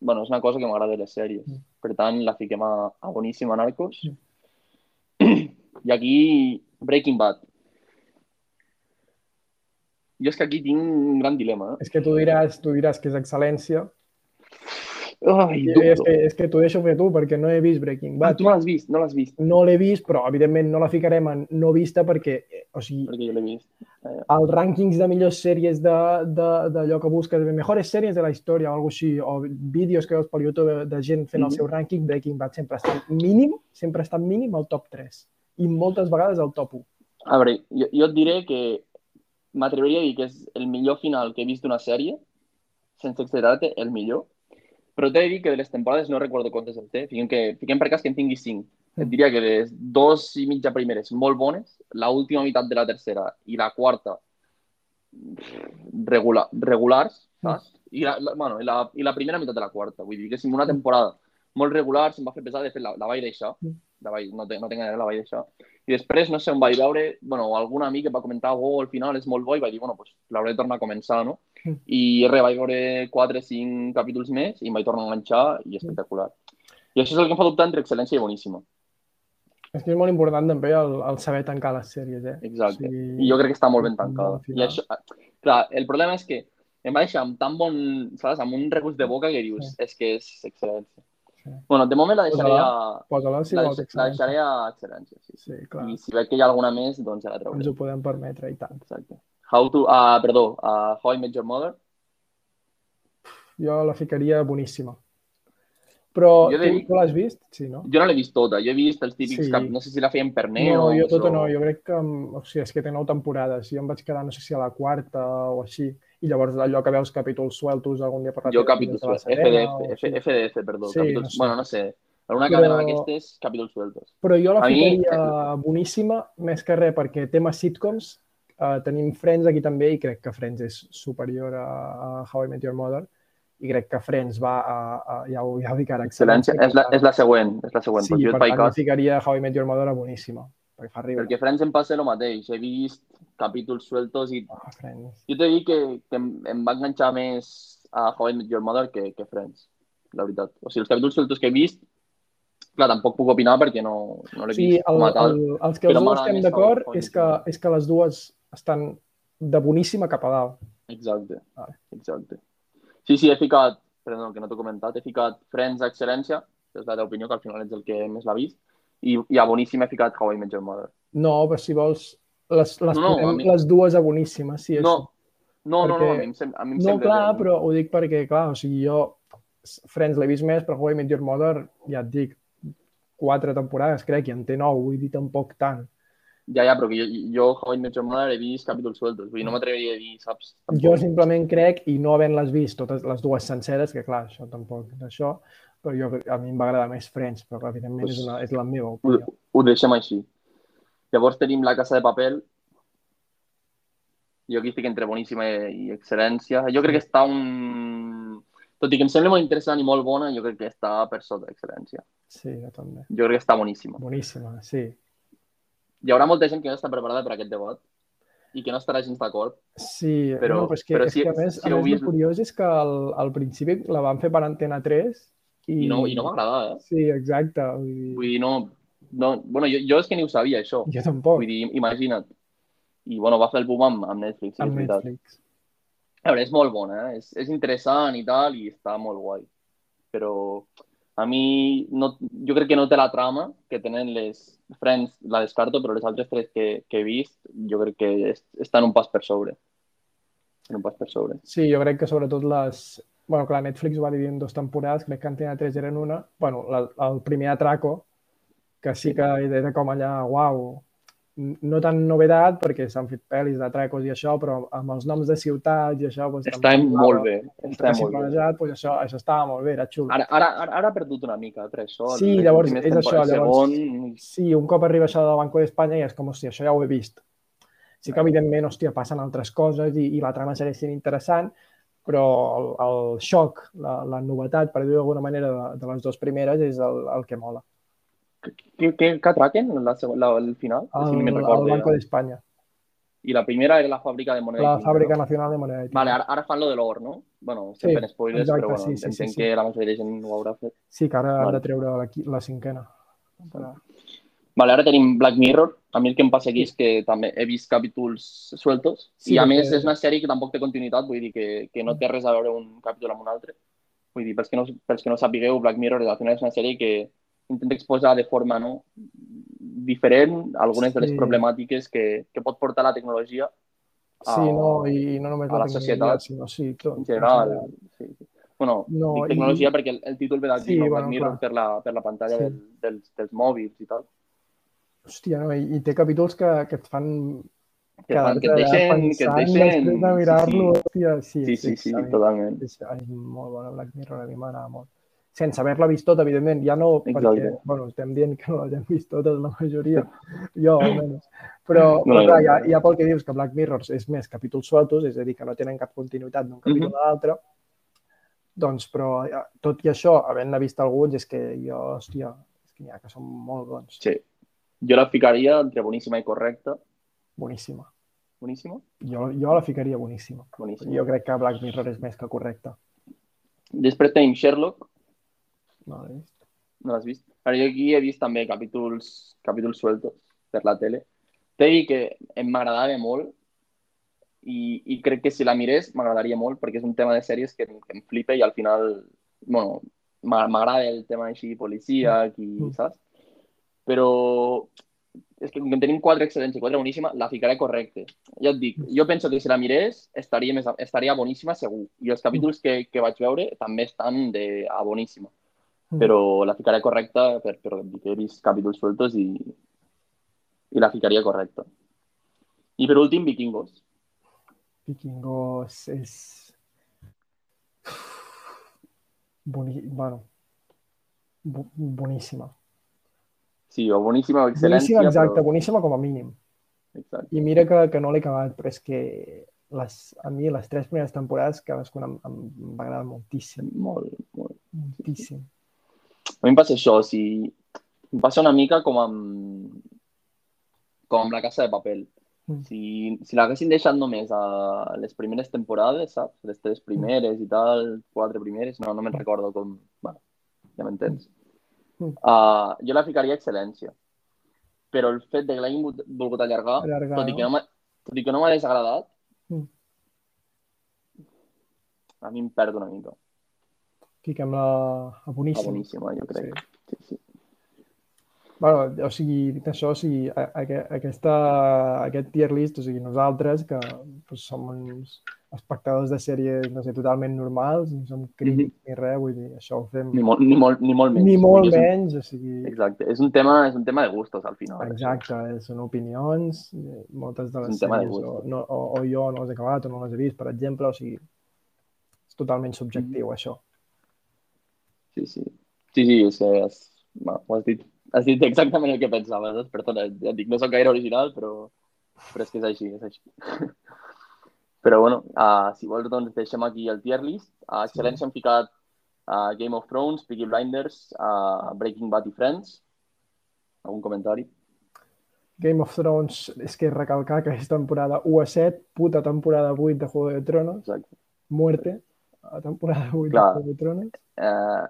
Speaker 1: bueno, és una cosa que m'agrada de les sèries.
Speaker 2: Mm.
Speaker 1: Per tant, la fiquem a, a boníssima Narcos.
Speaker 2: Mm.
Speaker 1: I aquí, Breaking Bad. Jo és que aquí tinc un gran dilema. Eh?
Speaker 2: És que tu diràs, tu diràs que és excel·lència.
Speaker 1: Ai,
Speaker 2: és que, és que t'ho deixo fer tu, perquè no he vist Breaking
Speaker 1: Ah,
Speaker 2: Bad.
Speaker 1: tu no l'has vist, no l'has vist,
Speaker 2: No l'he vist, però evidentment no la ficarem en no vista perquè, eh, o sigui,
Speaker 1: perquè jo l'he vist.
Speaker 2: els rànquings de millors sèries de- de- d'allò que busques, de mejores sèries de la història o alguna així, o vídeos que veus per YouTube de gent fent el
Speaker 1: Mhm.
Speaker 2: seu rànquing, Breaking Bad sempre està mínim, sempre està mínim al top 3 i moltes vegades al top 1.
Speaker 1: A veure, jo, jo et diré que m'atreviria a dir que és el millor final que he vist d'una sèrie, sense exagerar-te, el millor. Però t'he de dir que de les temporades no recordo quantes en té. Fiquem, que, fiquem per cas que en tingui cinc. Et diria que les dos i mitja primeres molt bones, la última meitat de la tercera i la quarta regular, regulars, saps? I la, la, bueno, i, la, I la primera meitat de la quarta. Vull dir que si una temporada molt regular se'm va fer pesar, de fet la, la vaig deixar.
Speaker 2: Mm.
Speaker 1: La vaig, no, te, no gaire, la vaig deixar. I després, no sé, em vaig veure, bueno, algun amic em va comentar, oh, al final és molt bo, i vaig dir, bueno, pues, l'hauré de tornar a començar, no? I res, vaig veure 4 o 5 capítols més i em vaig tornar a enganxar i espectacular. I això és el que em fa dubtar entre excel·lència i boníssima.
Speaker 2: És que és molt important també el, el saber tancar les sèries, eh?
Speaker 1: Exacte.
Speaker 2: Sí.
Speaker 1: I jo crec que està molt ben tancada. I això, clar, el problema és que em va deixar amb tan bon, saps, amb un regust de boca que dius,
Speaker 2: Sí.
Speaker 1: és que és excel·lència.
Speaker 2: Sí.
Speaker 1: Bueno, de moment la deixaré a,
Speaker 2: Posa-la si
Speaker 1: la,
Speaker 2: vols
Speaker 1: la deixaré a excel·lència, sí.
Speaker 2: Sí, clar,
Speaker 1: I si veig que hi ha alguna més, doncs ja la trauré.
Speaker 2: ens ho podem permetre i tant.
Speaker 1: Exacte. How to, ah, perdó, uh, How I Met Your Mother.
Speaker 2: Jo la ficaria boníssima. Però
Speaker 1: Jo
Speaker 2: tu,
Speaker 1: dir-
Speaker 2: tu l'has vist? Sí, no?
Speaker 1: Jo no l'he vist tota, jo he vist els típics
Speaker 2: Sí.
Speaker 1: cap... No sé si la feien per
Speaker 2: No,
Speaker 1: Neo.
Speaker 2: jo tota
Speaker 1: o...
Speaker 2: no, jo crec que... O sigui, és que té nou temporades. Jo em vaig quedar, no sé si a la quarta o així. I llavors allò que veus capítols sueltos algun dia per la
Speaker 1: Jo capítols sueltos.
Speaker 2: Serena o
Speaker 1: FDF. F, FDF, perdó.
Speaker 2: Sí,
Speaker 1: capítols,
Speaker 2: no sé.
Speaker 1: Bueno, no sé. Alguna
Speaker 2: Però-
Speaker 1: cadena d'aquestes, capítols sueltos.
Speaker 2: Però jo la
Speaker 1: A mi-
Speaker 2: ficaria boníssima, més que res, perquè tema sitcoms, eh, tenim Friends aquí també i crec que Friends és superior a, a How I Met Your Mother i crec que Friends va a, a ja, ho, ja ho dic ara,
Speaker 1: Excel·lència. És la, és la següent, és la següent.
Speaker 2: Sí, per tant,
Speaker 1: cas.
Speaker 2: ficaria How I Met Your Mother a boníssima, perquè fa riure.
Speaker 1: Perquè Friends em passa el mateix. He vist capítols sueltos i
Speaker 2: Oh, Friends.
Speaker 1: jo t'he dit que, que em, em va enganxar més a How I Met Your Mother que, que Friends, la veritat. O sigui, els capítols sueltos que he vist, clar, tampoc puc opinar perquè no, no l'he
Speaker 2: Sí,
Speaker 1: vist
Speaker 2: el,
Speaker 1: com a tal.
Speaker 2: el, els que els dos estem d'acord és, que, és que les dues estan de boníssima cap a dalt.
Speaker 1: Exacte,
Speaker 2: Vale.
Speaker 1: exacte. Sí, sí, he ficat, perdó, que no t'ho he comentat, he ficat Friends a Excel·lència, que és la teva opinió, que al final ets el que més l'ha vist, i, i a boníssim he ficat How I Met Your Mother.
Speaker 2: No, però si vols, les, les,
Speaker 1: No, no, mi-
Speaker 2: les dues a boníssimes, sí,
Speaker 1: No,
Speaker 2: això.
Speaker 1: no, no, no, a
Speaker 2: Perquè-
Speaker 1: mi em, sem a mi em
Speaker 2: No,
Speaker 1: sembla
Speaker 2: clar,
Speaker 1: bé.
Speaker 2: però ho dic perquè, clar, o sigui, jo Friends l'he vist més, però How I Met Your Mother, ja et dic, quatre temporades, crec, i en té nou, vull dir, tampoc tant.
Speaker 1: Ja, ja, però que jo, jo How I Met Your Mother he vist capítols sueltos, vull dir, no m'atreviria a dir, saps? Tampoc.
Speaker 2: Jo simplement crec, i no havent-les vist totes les dues senceres, que clar, això tampoc d'això, però jo, a mi em va agradar més Friends, però evidentment
Speaker 1: Pues-
Speaker 2: és, una, és la meva
Speaker 1: Ho,
Speaker 2: opinió.
Speaker 1: ho deixem així. Llavors tenim La Casa de Papel. Jo aquí estic entre boníssima i excel·lència. Jo crec que està un... Tot i que em sembla molt interessant i molt bona, jo crec que està per sota d'excel·lència.
Speaker 2: Sí, jo també.
Speaker 1: Jo crec que està boníssima.
Speaker 2: Boníssima, sí.
Speaker 1: Hi haurà molta gent que no està preparada per aquest debat i que no estarà gens d'acord.
Speaker 2: Sí,
Speaker 1: Però-
Speaker 2: no, però és que,
Speaker 1: però
Speaker 2: és
Speaker 1: si-
Speaker 2: que a més,
Speaker 1: si
Speaker 2: a més
Speaker 1: vist-
Speaker 2: curiós és que al, al principi la van fer per Antena 3 i...
Speaker 1: I no, i no m'agrada, eh?
Speaker 2: Sí, exacte. Vull dir...
Speaker 1: Vull dir, no... no bueno, jo, jo és que ni ho sabia, això.
Speaker 2: Jo tampoc,
Speaker 1: Vull dir, imagina't. I, bueno, va fer el boom amb, amb Netflix, sí,
Speaker 2: amb
Speaker 1: és veritat.
Speaker 2: Netflix.
Speaker 1: A veure, és molt bona, eh? És, és interessant i tal, i està molt guai. Però a mi, no, jo crec que no té la trama que tenen les Friends, la descarto, però les altres tres que, que he vist, jo crec que es, estan un pas per sobre. Estan un pas per sobre.
Speaker 2: Sí, jo crec que sobretot les... bueno, clar, Netflix ho va dividir en dues temporades, crec que Antena 3 eren una. bueno, la, el primer Atraco, que sí que era com allà, uau, no tan novedat, perquè s'han fet pel·lis d'atracos i això, però amb els noms de ciutats i això... Doncs,
Speaker 1: Està
Speaker 2: també
Speaker 1: molt bé.
Speaker 2: Està
Speaker 1: molt bé.
Speaker 2: doncs això, això estava molt bé, era xulo.
Speaker 1: Ara, ara, ara, ara ha perdut una mica, per això.
Speaker 2: Sí,
Speaker 1: les
Speaker 2: llavors, és això, llavors-
Speaker 1: Segon,
Speaker 2: Sí, un cop arriba això del Banco d'Espanya i és com, hòstia, això ja ho he vist. Sí que, evidentment, hòstia, passen altres coses i, i la trama segueix sent interessant, però el, el xoc, la, la novetat, per dir-ho d'alguna manera, de, de les dues primeres és el, el que mola.
Speaker 1: Què, què, què atraquen la, seg- la, el final?
Speaker 2: El,
Speaker 1: si
Speaker 2: el
Speaker 1: recordo
Speaker 2: Banco
Speaker 1: ja.
Speaker 2: d'Espanya,
Speaker 1: I la primera era la fàbrica de moneda.
Speaker 2: la
Speaker 1: no?
Speaker 2: Nacional de Moneda. Tinta.
Speaker 1: Vale, ara, ara fan lo de l'or, no? Bueno,
Speaker 2: Sí,
Speaker 1: estem fent spoilers,
Speaker 2: exacte,
Speaker 1: però bueno,
Speaker 2: sí, sí,
Speaker 1: entenc
Speaker 2: sí, sí.
Speaker 1: que la majoria de gent ho haurà fet.
Speaker 2: Sí, que ara
Speaker 1: Vale.
Speaker 2: de treure la, la cinquena. Però-
Speaker 1: Vale, ara tenim Black Mirror. A mi el que em passa aquí és que també he vist capítols sueltos
Speaker 2: Sí,
Speaker 1: i a
Speaker 2: perquè-
Speaker 1: més és una sèrie que tampoc té continuïtat, vull dir que, que no té res a veure un capítol amb un altre. Vull dir, pels que no, pels que no sapigueu, Black Mirror al final és una sèrie que intenta exposar de forma no, diferent algunes de les
Speaker 2: Sí.
Speaker 1: problemàtiques que, que pot portar la tecnologia
Speaker 2: Sí, no, i no només
Speaker 1: a la
Speaker 2: tecnologia,
Speaker 1: societat,
Speaker 2: sinó sí, tot.
Speaker 1: en general. Sí, sí. Bueno,
Speaker 2: No,
Speaker 1: dic
Speaker 2: i-
Speaker 1: tecnologia perquè el, el títol ve d'aquí,
Speaker 2: Sí,
Speaker 1: no?
Speaker 2: bueno,
Speaker 1: Mirror per la, per la pantalla
Speaker 2: Sí.
Speaker 1: del, dels, dels mòbils i tal.
Speaker 2: Hòstia, no? I, i té capítols que, que et fan
Speaker 1: Que, fan, que et deixen, que et deixen...
Speaker 2: després de mirar-lo, hòstia, sí,
Speaker 1: Sí, sí, sí,
Speaker 2: a mi-
Speaker 1: totalment.
Speaker 2: És, és molt bona Black Mirror, a mi m'agrada molt. Sense haver-la vist tota, evidentment, ja no perquè,
Speaker 1: Exacte.
Speaker 2: bueno, estem dient que no l'hem vist totes, la majoria, jo almenys. Però,
Speaker 1: No,
Speaker 2: clar, ja, ja pel que dius que Black Mirror és més capítols sueltos, és a dir, que no tenen cap continuïtat d'un capítol
Speaker 1: Mhm.
Speaker 2: a l'altre, doncs, però ja, tot i això, havent-ne vist alguns, és que jo, hòstia, és que n'hi ha que són molt bons.
Speaker 1: Sí. Jo la ficaria entre boníssima i correcta.
Speaker 2: Boníssima.
Speaker 1: Boníssima?
Speaker 2: Jo, jo la ficaria boníssima.
Speaker 1: Boníssima.
Speaker 2: Jo crec que Black Mirror és més que correcta.
Speaker 1: Després tenim Sherlock,
Speaker 2: No l'he vist.
Speaker 1: no l'has vist? Ara, jo aquí he vist també capítols, capítols sueltos per la tele. T'he dit que em m'agradava molt i, i crec que si la mirés m'agradaria molt perquè és un tema de sèries que, que em flipa i al final, bueno, m'a- m'agrada el tema així policíac i,
Speaker 2: Mm.
Speaker 1: saps? Però és que com que en tenim quatre excel·lents i quatre boníssima, la ficaré correcte. Ja et dic, jo penso que si la mirés estaria, més, estaria boníssima segur. I els capítols que, que vaig veure també estan de, a boníssima. Però la ficaré correcta per, he vist capítols sueltos i, i la ficaria correcta. I per últim, Vikingos.
Speaker 2: Vikingos és... Boni... Bueno, boníssima.
Speaker 1: Sí, o boníssima o excel·lència.
Speaker 2: Boníssima, exacte,
Speaker 1: Però...
Speaker 2: boníssima com a mínim.
Speaker 1: Exacte.
Speaker 2: I mira que, que no l'he acabat, però és que les, a mi les tres primeres temporades cadascuna em, em va agradar moltíssim,
Speaker 1: Molt, molt.
Speaker 2: moltíssim.
Speaker 1: A mi em passa això, si... Em passa una mica com amb, com amb la Casa de Papel.
Speaker 2: Mm.
Speaker 1: Si, si l'haguessin deixat només a les primeres temporades, saps? Les tres primeres i tal, quatre primeres, no, no me'n recordo com... Bueno, ja m'entens.
Speaker 2: Mm.
Speaker 1: Uh, jo la ficaria excel·lència. Però el fet de que l'hagin vol- volgut allargar,
Speaker 2: Allargar,
Speaker 1: tot i
Speaker 2: no?
Speaker 1: que no tot i que no m'ha desagradat,
Speaker 2: Mm.
Speaker 1: a mi em perd una mica.
Speaker 2: Fiquem-la a
Speaker 1: Ah,
Speaker 2: boníssim.
Speaker 1: boníssima, jo crec. Sí, sí.
Speaker 2: Bueno, o sigui, dit això, o sigui, a, a, aquesta, aquest tier list, o sigui, nosaltres, que pues, som uns espectadors de sèries, no sé, totalment normals, ni som crítics ni res, vull dir, això ho fem
Speaker 1: Ni molt, ni molt, ni molt menys.
Speaker 2: ni molt
Speaker 1: un-
Speaker 2: menys, o sigui,
Speaker 1: Exacte, és un tema, és un tema de gustos al final.
Speaker 2: exacte, eh, són opinions, eh, moltes de les
Speaker 1: un tema de
Speaker 2: sèries, o, no, o, o jo no les he acabat o no les he vist, per exemple, o sigui, és totalment subjectiu,
Speaker 1: Mm.
Speaker 2: això.
Speaker 1: Sí, sí. Sí, sí, és has, bueno, ho has dit, has dit exactament el que pensava, saps? Perdona, ja et dic, no soc gaire original, però, però és que és així, és així. Però, bueno, uh, si vols, doncs deixem aquí el tier list. A Excel·lència sí. hem ficat uh, Game of Thrones, Peaky Blinders, uh, Breaking Bad i Friends. Algun comentari?
Speaker 2: Game of Thrones, és que recalcar que és temporada 1 a 7, puta temporada 8 de Juego de Tronos,
Speaker 1: Exacte.
Speaker 2: muerte, a temporada 8
Speaker 1: Clar.
Speaker 2: de Juego de Tronos.
Speaker 1: Eh,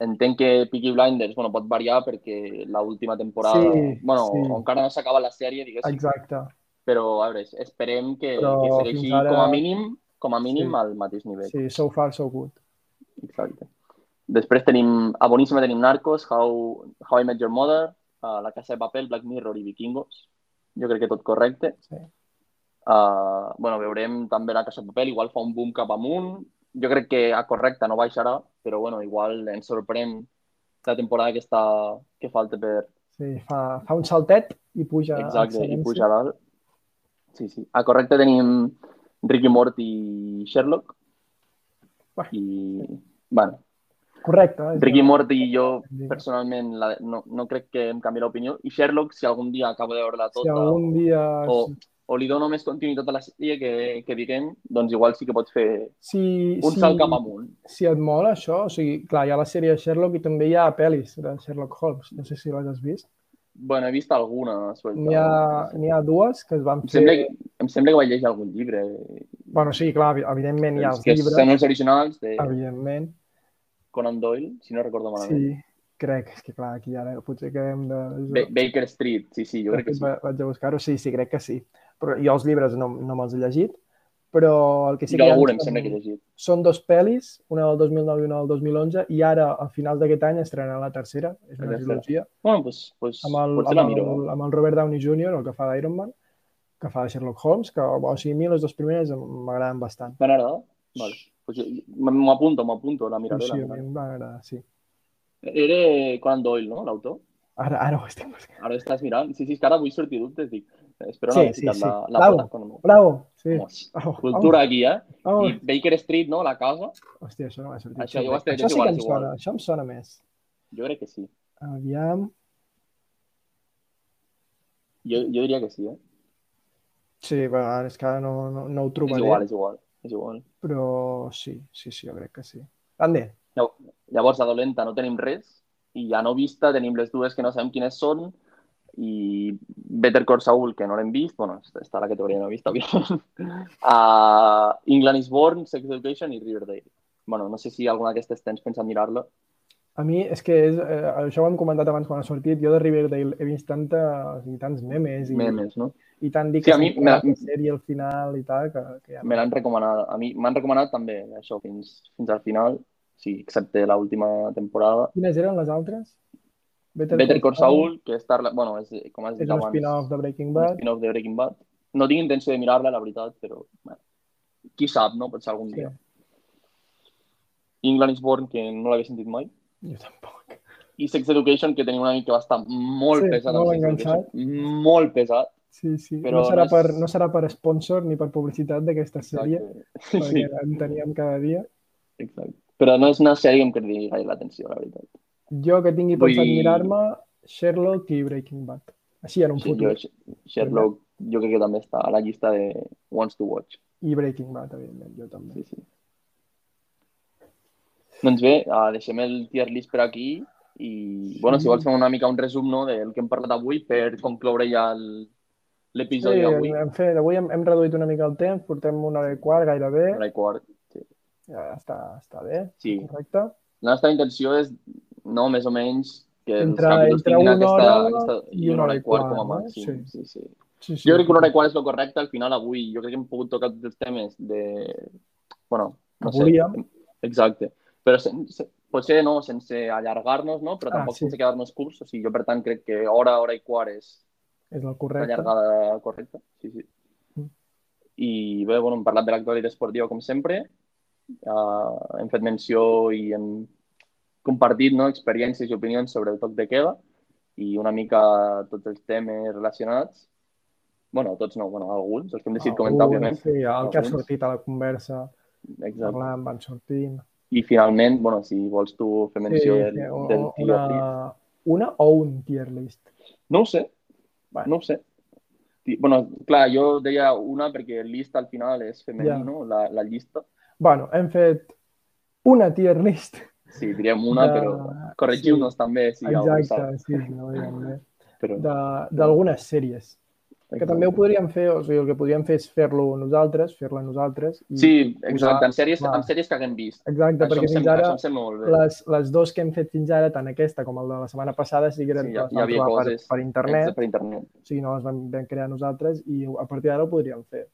Speaker 1: entenc que Peaky Blinders bueno, pot variar perquè l'última temporada...
Speaker 2: Sí,
Speaker 1: bueno,
Speaker 2: sí.
Speaker 1: encara no s'acaba la sèrie, diguéssim.
Speaker 2: Exacte.
Speaker 1: Però, a veure, esperem que,
Speaker 2: Però
Speaker 1: que segueixi
Speaker 2: ara-
Speaker 1: com a mínim com a mínim
Speaker 2: Sí.
Speaker 1: al mateix nivell.
Speaker 2: Sí, so far, so good.
Speaker 1: Exacte. Després tenim, a Boníssima tenim Narcos, How, How I Met Your Mother, uh, La Casa de Papel, Black Mirror i Vikingos. Jo crec que tot correcte.
Speaker 2: Sí.
Speaker 1: Uh, bueno, veurem també La Casa de Papel, igual fa un boom cap amunt. Jo crec que a correcta no baixarà, però bueno, igual ens sorprèn la temporada que, està, que falta per...
Speaker 2: Sí, fa, fa un saltet i puja
Speaker 1: Exacte, i puja a dalt. Sí, sí. A correcte tenim Ricky Morty i Sherlock.
Speaker 2: Uah.
Speaker 1: I, bueno,
Speaker 2: Correcte. és
Speaker 1: Ricky Morty i jo, personalment, la, no, no crec que em canvi l'opinió. I Sherlock, si algun dia acabo de veure-la
Speaker 2: Si
Speaker 1: tota,
Speaker 2: algun dia...
Speaker 1: o, o li dono més continuïtat a la sèrie que, que diguem, doncs igual sí que pots fer
Speaker 2: Si,
Speaker 1: un
Speaker 2: si,
Speaker 1: salt cap amunt.
Speaker 2: si et mola això, o sigui, clar, hi ha la sèrie de Sherlock i també hi ha pel·lis de Sherlock Holmes. No sé si les has vist.
Speaker 1: Bueno, he vist alguna.
Speaker 2: N'hi ha, n'hi ha dues que es van
Speaker 1: Em
Speaker 2: fer...
Speaker 1: sembla, que, em sembla que vaig llegir algun llibre.
Speaker 2: Bueno, sí, clar, evi- evidentment hi ha
Speaker 1: Els que
Speaker 2: llibres,
Speaker 1: són els originals de
Speaker 2: evidentment.
Speaker 1: Conan Doyle, si no recordo malament.
Speaker 2: Sí, crec. És que clar, aquí ara potser que hem de...
Speaker 1: Ba Baker Street, sí, sí, jo crec que sí.
Speaker 2: Va- Vaig a buscar-ho, sí, sí, crec que sí. Però jo els llibres no, no me'ls he llegit, però el que sí que hi ha
Speaker 1: algun em sembla que he llegit.
Speaker 2: són dos pel·lis, una del 2009 i una del 2011, i ara, a finals d'aquest any, estrenarà la tercera. És una trilogia.
Speaker 1: Bueno, pues, pues
Speaker 2: amb el, amb,
Speaker 1: miro.
Speaker 2: el, amb el Robert Downey Jr., el que fa d'Iron Man, que fa de Sherlock Holmes, que o sigui, a mi les dues primeres m'agraden bastant.
Speaker 1: M'han agradat? Vale. Pues jo- m'ho apunto, m'ho apunto, la miraré.
Speaker 2: sí,
Speaker 1: la
Speaker 2: a
Speaker 1: miraré.
Speaker 2: va agradar, sí.
Speaker 1: Era Conan Doyle, no?, l'autor?
Speaker 2: Ara, ara ho estic buscant.
Speaker 1: Ara estàs mirant. Sí, sí, és que ara vull sortir dubtes, dic. Espero
Speaker 2: Sí,
Speaker 1: no haver
Speaker 2: sí, sí.
Speaker 1: la, la
Speaker 2: Bravo.
Speaker 1: con
Speaker 2: Bravo! Sí. Oh,
Speaker 1: Cultura aquí, eh?
Speaker 2: Oh, oh.
Speaker 1: I Baker Street, no?, la casa.
Speaker 2: Hòstia, això no m'ha sortit.
Speaker 1: Això
Speaker 2: Sí,
Speaker 1: jo ho
Speaker 2: això
Speaker 1: és
Speaker 2: sí que
Speaker 1: igual,
Speaker 2: em
Speaker 1: és igual.
Speaker 2: sona, això em sona més.
Speaker 1: Jo crec que sí.
Speaker 2: Aviam...
Speaker 1: Jo, jo diria que sí, eh?
Speaker 2: Sí, bueno, és que ara no, no, no ho
Speaker 1: És
Speaker 2: trobaré,
Speaker 1: igual, és igual. És igual.
Speaker 2: però sí, sí, sí, jo crec que sí. Ande,
Speaker 1: Llav- Llavors, a dolenta no tenim res i ja no vista tenim les dues que no sabem quines són i Better Call Saul, que no l'hem vist, bueno, està a la categoria no vista, òbviament. Uh, England is Born, Sex Education i Riverdale. Bueno, no sé si alguna d'aquestes tens pensat mirar-la.
Speaker 2: a mi és que és, eh, això ho hem comentat abans quan ha sortit, jo de Riverdale he vist tanta, o sigui, tants memes i,
Speaker 1: Memes, no?
Speaker 2: i tant dir
Speaker 1: Sí,
Speaker 2: que
Speaker 1: a mi la
Speaker 2: sèrie al final i tal, que, que ja
Speaker 1: Me l'han recomanat. A mi m'han recomanat també això fins, fins al final, sí, excepte l'última temporada.
Speaker 2: Quines eren les altres?
Speaker 1: Better Call Saul, que està, bueno, és, com has
Speaker 2: És
Speaker 1: dit
Speaker 2: un
Speaker 1: abans,
Speaker 2: spin-off de Breaking
Speaker 1: un
Speaker 2: Bad.
Speaker 1: spin-off de Breaking Bad. No tinc intenció de mirar-la, la veritat, però bueno, qui sap, no? Potser algun
Speaker 2: Sí.
Speaker 1: dia. England is Born, que no l'havia sentit mai.
Speaker 2: Jo tampoc.
Speaker 1: I Sex Education, que tenia un amic que va estar molt
Speaker 2: Sí,
Speaker 1: pesat.
Speaker 2: molt enganxat.
Speaker 1: Molt pesat.
Speaker 2: Sí, sí.
Speaker 1: Però
Speaker 2: no, serà
Speaker 1: no és-
Speaker 2: per, no serà per sponsor ni per publicitat d'aquesta sèrie,
Speaker 1: Exacte.
Speaker 2: perquè
Speaker 1: Sí,
Speaker 2: en teníem cada dia.
Speaker 1: exacte. Però no és una sèrie que em cridi gaire l'atenció, la veritat.
Speaker 2: Jo que tingui
Speaker 1: Vull-
Speaker 2: pensat mirar-me Sherlock i Breaking Bad. Així en un
Speaker 1: Sí,
Speaker 2: futur.
Speaker 1: jo, Sherlock, jo crec que també està a la llista de Wants to Watch.
Speaker 2: I Breaking Bad, evidentment, jo també.
Speaker 1: Sí, sí. Doncs bé, uh, deixem el tier list per aquí i, bueno, si
Speaker 2: Sí.
Speaker 1: vols fem una mica un resum no, del que hem parlat avui per concloure ja el-
Speaker 2: Sí,
Speaker 1: l'episodi d'avui.
Speaker 2: hem, fet, avui hem, hem reduït una mica el temps, portem una hora i quart gairebé.
Speaker 1: Hora i quart. Sí.
Speaker 2: Ja està, està bé,
Speaker 1: Sí.
Speaker 2: correcte.
Speaker 1: La nostra intenció és, no, més o menys, que els
Speaker 2: Entre-
Speaker 1: capítols
Speaker 2: entre una
Speaker 1: aquesta,
Speaker 2: hora
Speaker 1: aquesta,
Speaker 2: i una hora i quart,
Speaker 1: com a
Speaker 2: no?
Speaker 1: màxim.
Speaker 2: Sí.
Speaker 1: Sí. Sí,
Speaker 2: Sí, sí.
Speaker 1: Jo crec que una hora i quart és el correcte. Al final, avui, jo crec que hem pogut tocar tots els temes de... Bueno, no sé.
Speaker 2: volíem.
Speaker 1: Exacte. Però sense, potser no, sense allargar-nos, no? Però
Speaker 2: Ah,
Speaker 1: tampoc
Speaker 2: sí.
Speaker 1: sense quedar-nos curts. O sigui, jo, per tant, crec que hora, hora i quart és
Speaker 2: És el correcte.
Speaker 1: llargada correcta. Sí, sí.
Speaker 2: Mm.
Speaker 1: I bé, bueno, hem parlat de l'actualitat esportiva, com sempre. Uh, hem fet menció i hem compartit no, experiències i opinions sobre el toc de queda i una mica tots els temes relacionats. bueno, tots no, bueno, alguns, els que hem decidit comentar,
Speaker 2: Alguns,
Speaker 1: òbviament.
Speaker 2: Sí, el que ha
Speaker 1: Alguns.
Speaker 2: sortit a la conversa,
Speaker 1: Exacte.
Speaker 2: parlant, van sortint.
Speaker 1: I finalment, bueno, si vols tu fer menció
Speaker 2: Sí,
Speaker 1: del,
Speaker 2: sí, o-
Speaker 1: del
Speaker 2: o-
Speaker 1: tio Free.
Speaker 2: una, una o un tier list.
Speaker 1: No ho sé,
Speaker 2: Bueno.
Speaker 1: no ho sé. Bueno, clar, jo deia una perquè llista al final és femení,
Speaker 2: Ja.
Speaker 1: no? La, la llista.
Speaker 2: bueno, hem fet una tier list.
Speaker 1: Sí, diríem una,
Speaker 2: De-
Speaker 1: però corregiu-nos també si algú
Speaker 2: Exacte,
Speaker 1: sap.
Speaker 2: sí, sí, no.
Speaker 1: Però,
Speaker 2: De- D'algunes sèries. Que també ho podríem fer, o sigui, el que podríem fer és fer-lo nosaltres, fer-la nosaltres. I,
Speaker 1: Sí, exacte, en sèries,
Speaker 2: clar.
Speaker 1: en sèries que haguem vist.
Speaker 2: Exacte,
Speaker 1: Això
Speaker 2: perquè fins ara
Speaker 1: sembla
Speaker 2: les, les dos que hem fet fins ara, tant aquesta com el de la setmana passada, sí que eren,
Speaker 1: Sí, ja-
Speaker 2: vam
Speaker 1: havia coses.
Speaker 2: per, per internet,
Speaker 1: Per internet.
Speaker 2: o sigui, no les vam, vam crear nosaltres i a partir d'ara ho podríem fer.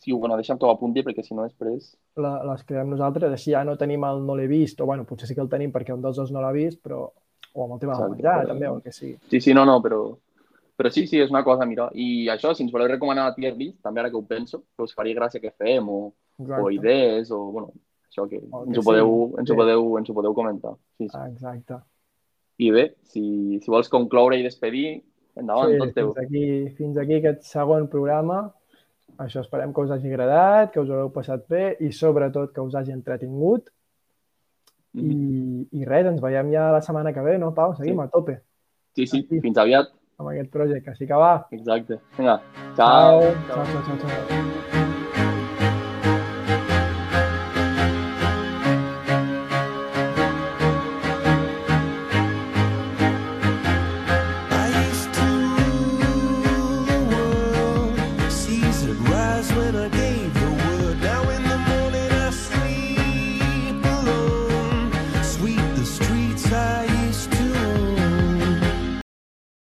Speaker 1: Sí, bueno, deixa'm que ho apunti perquè si no després...
Speaker 2: la, les creem nosaltres, així ja no tenim el no l'he vist, o bueno, potser sí que el tenim perquè un dels dos no l'ha vist, però o amb el tema del menjar,
Speaker 1: però-
Speaker 2: també, o el que sigui.
Speaker 1: Sí, sí, no, no, però... Però sí, sí, és una cosa a mirar. I això, si ens voleu recomanar la tier list, també ara que ho penso, que us faria gràcia que fem, o,
Speaker 2: Exacte.
Speaker 1: o idees, o, bueno, això que,
Speaker 2: O
Speaker 1: ens,
Speaker 2: que
Speaker 1: ho podeu,
Speaker 2: sí,
Speaker 1: ens, ho podeu, ens ho podeu comentar. Sí, sí.
Speaker 2: Exacte.
Speaker 1: I bé, si, si vols concloure i despedir, endavant,
Speaker 2: sí,
Speaker 1: tot teu.
Speaker 2: fins aquí, fins aquí aquest segon programa. Això esperem que us hagi agradat, que us ho hagueu passat bé i sobretot que us hagi entretingut.
Speaker 1: Mhm.
Speaker 2: I, I res, ens veiem ja la setmana que ve, no, Pau? Seguim
Speaker 1: Sí.
Speaker 2: a tope
Speaker 1: Sí, sí,
Speaker 2: Aquí.
Speaker 1: fins aviat.
Speaker 2: Amb aquest projecte. Així que va.
Speaker 1: Exacte. Vinga,
Speaker 2: Ciao.
Speaker 1: ciao.
Speaker 2: Ciao, ciao, ciao, ciao.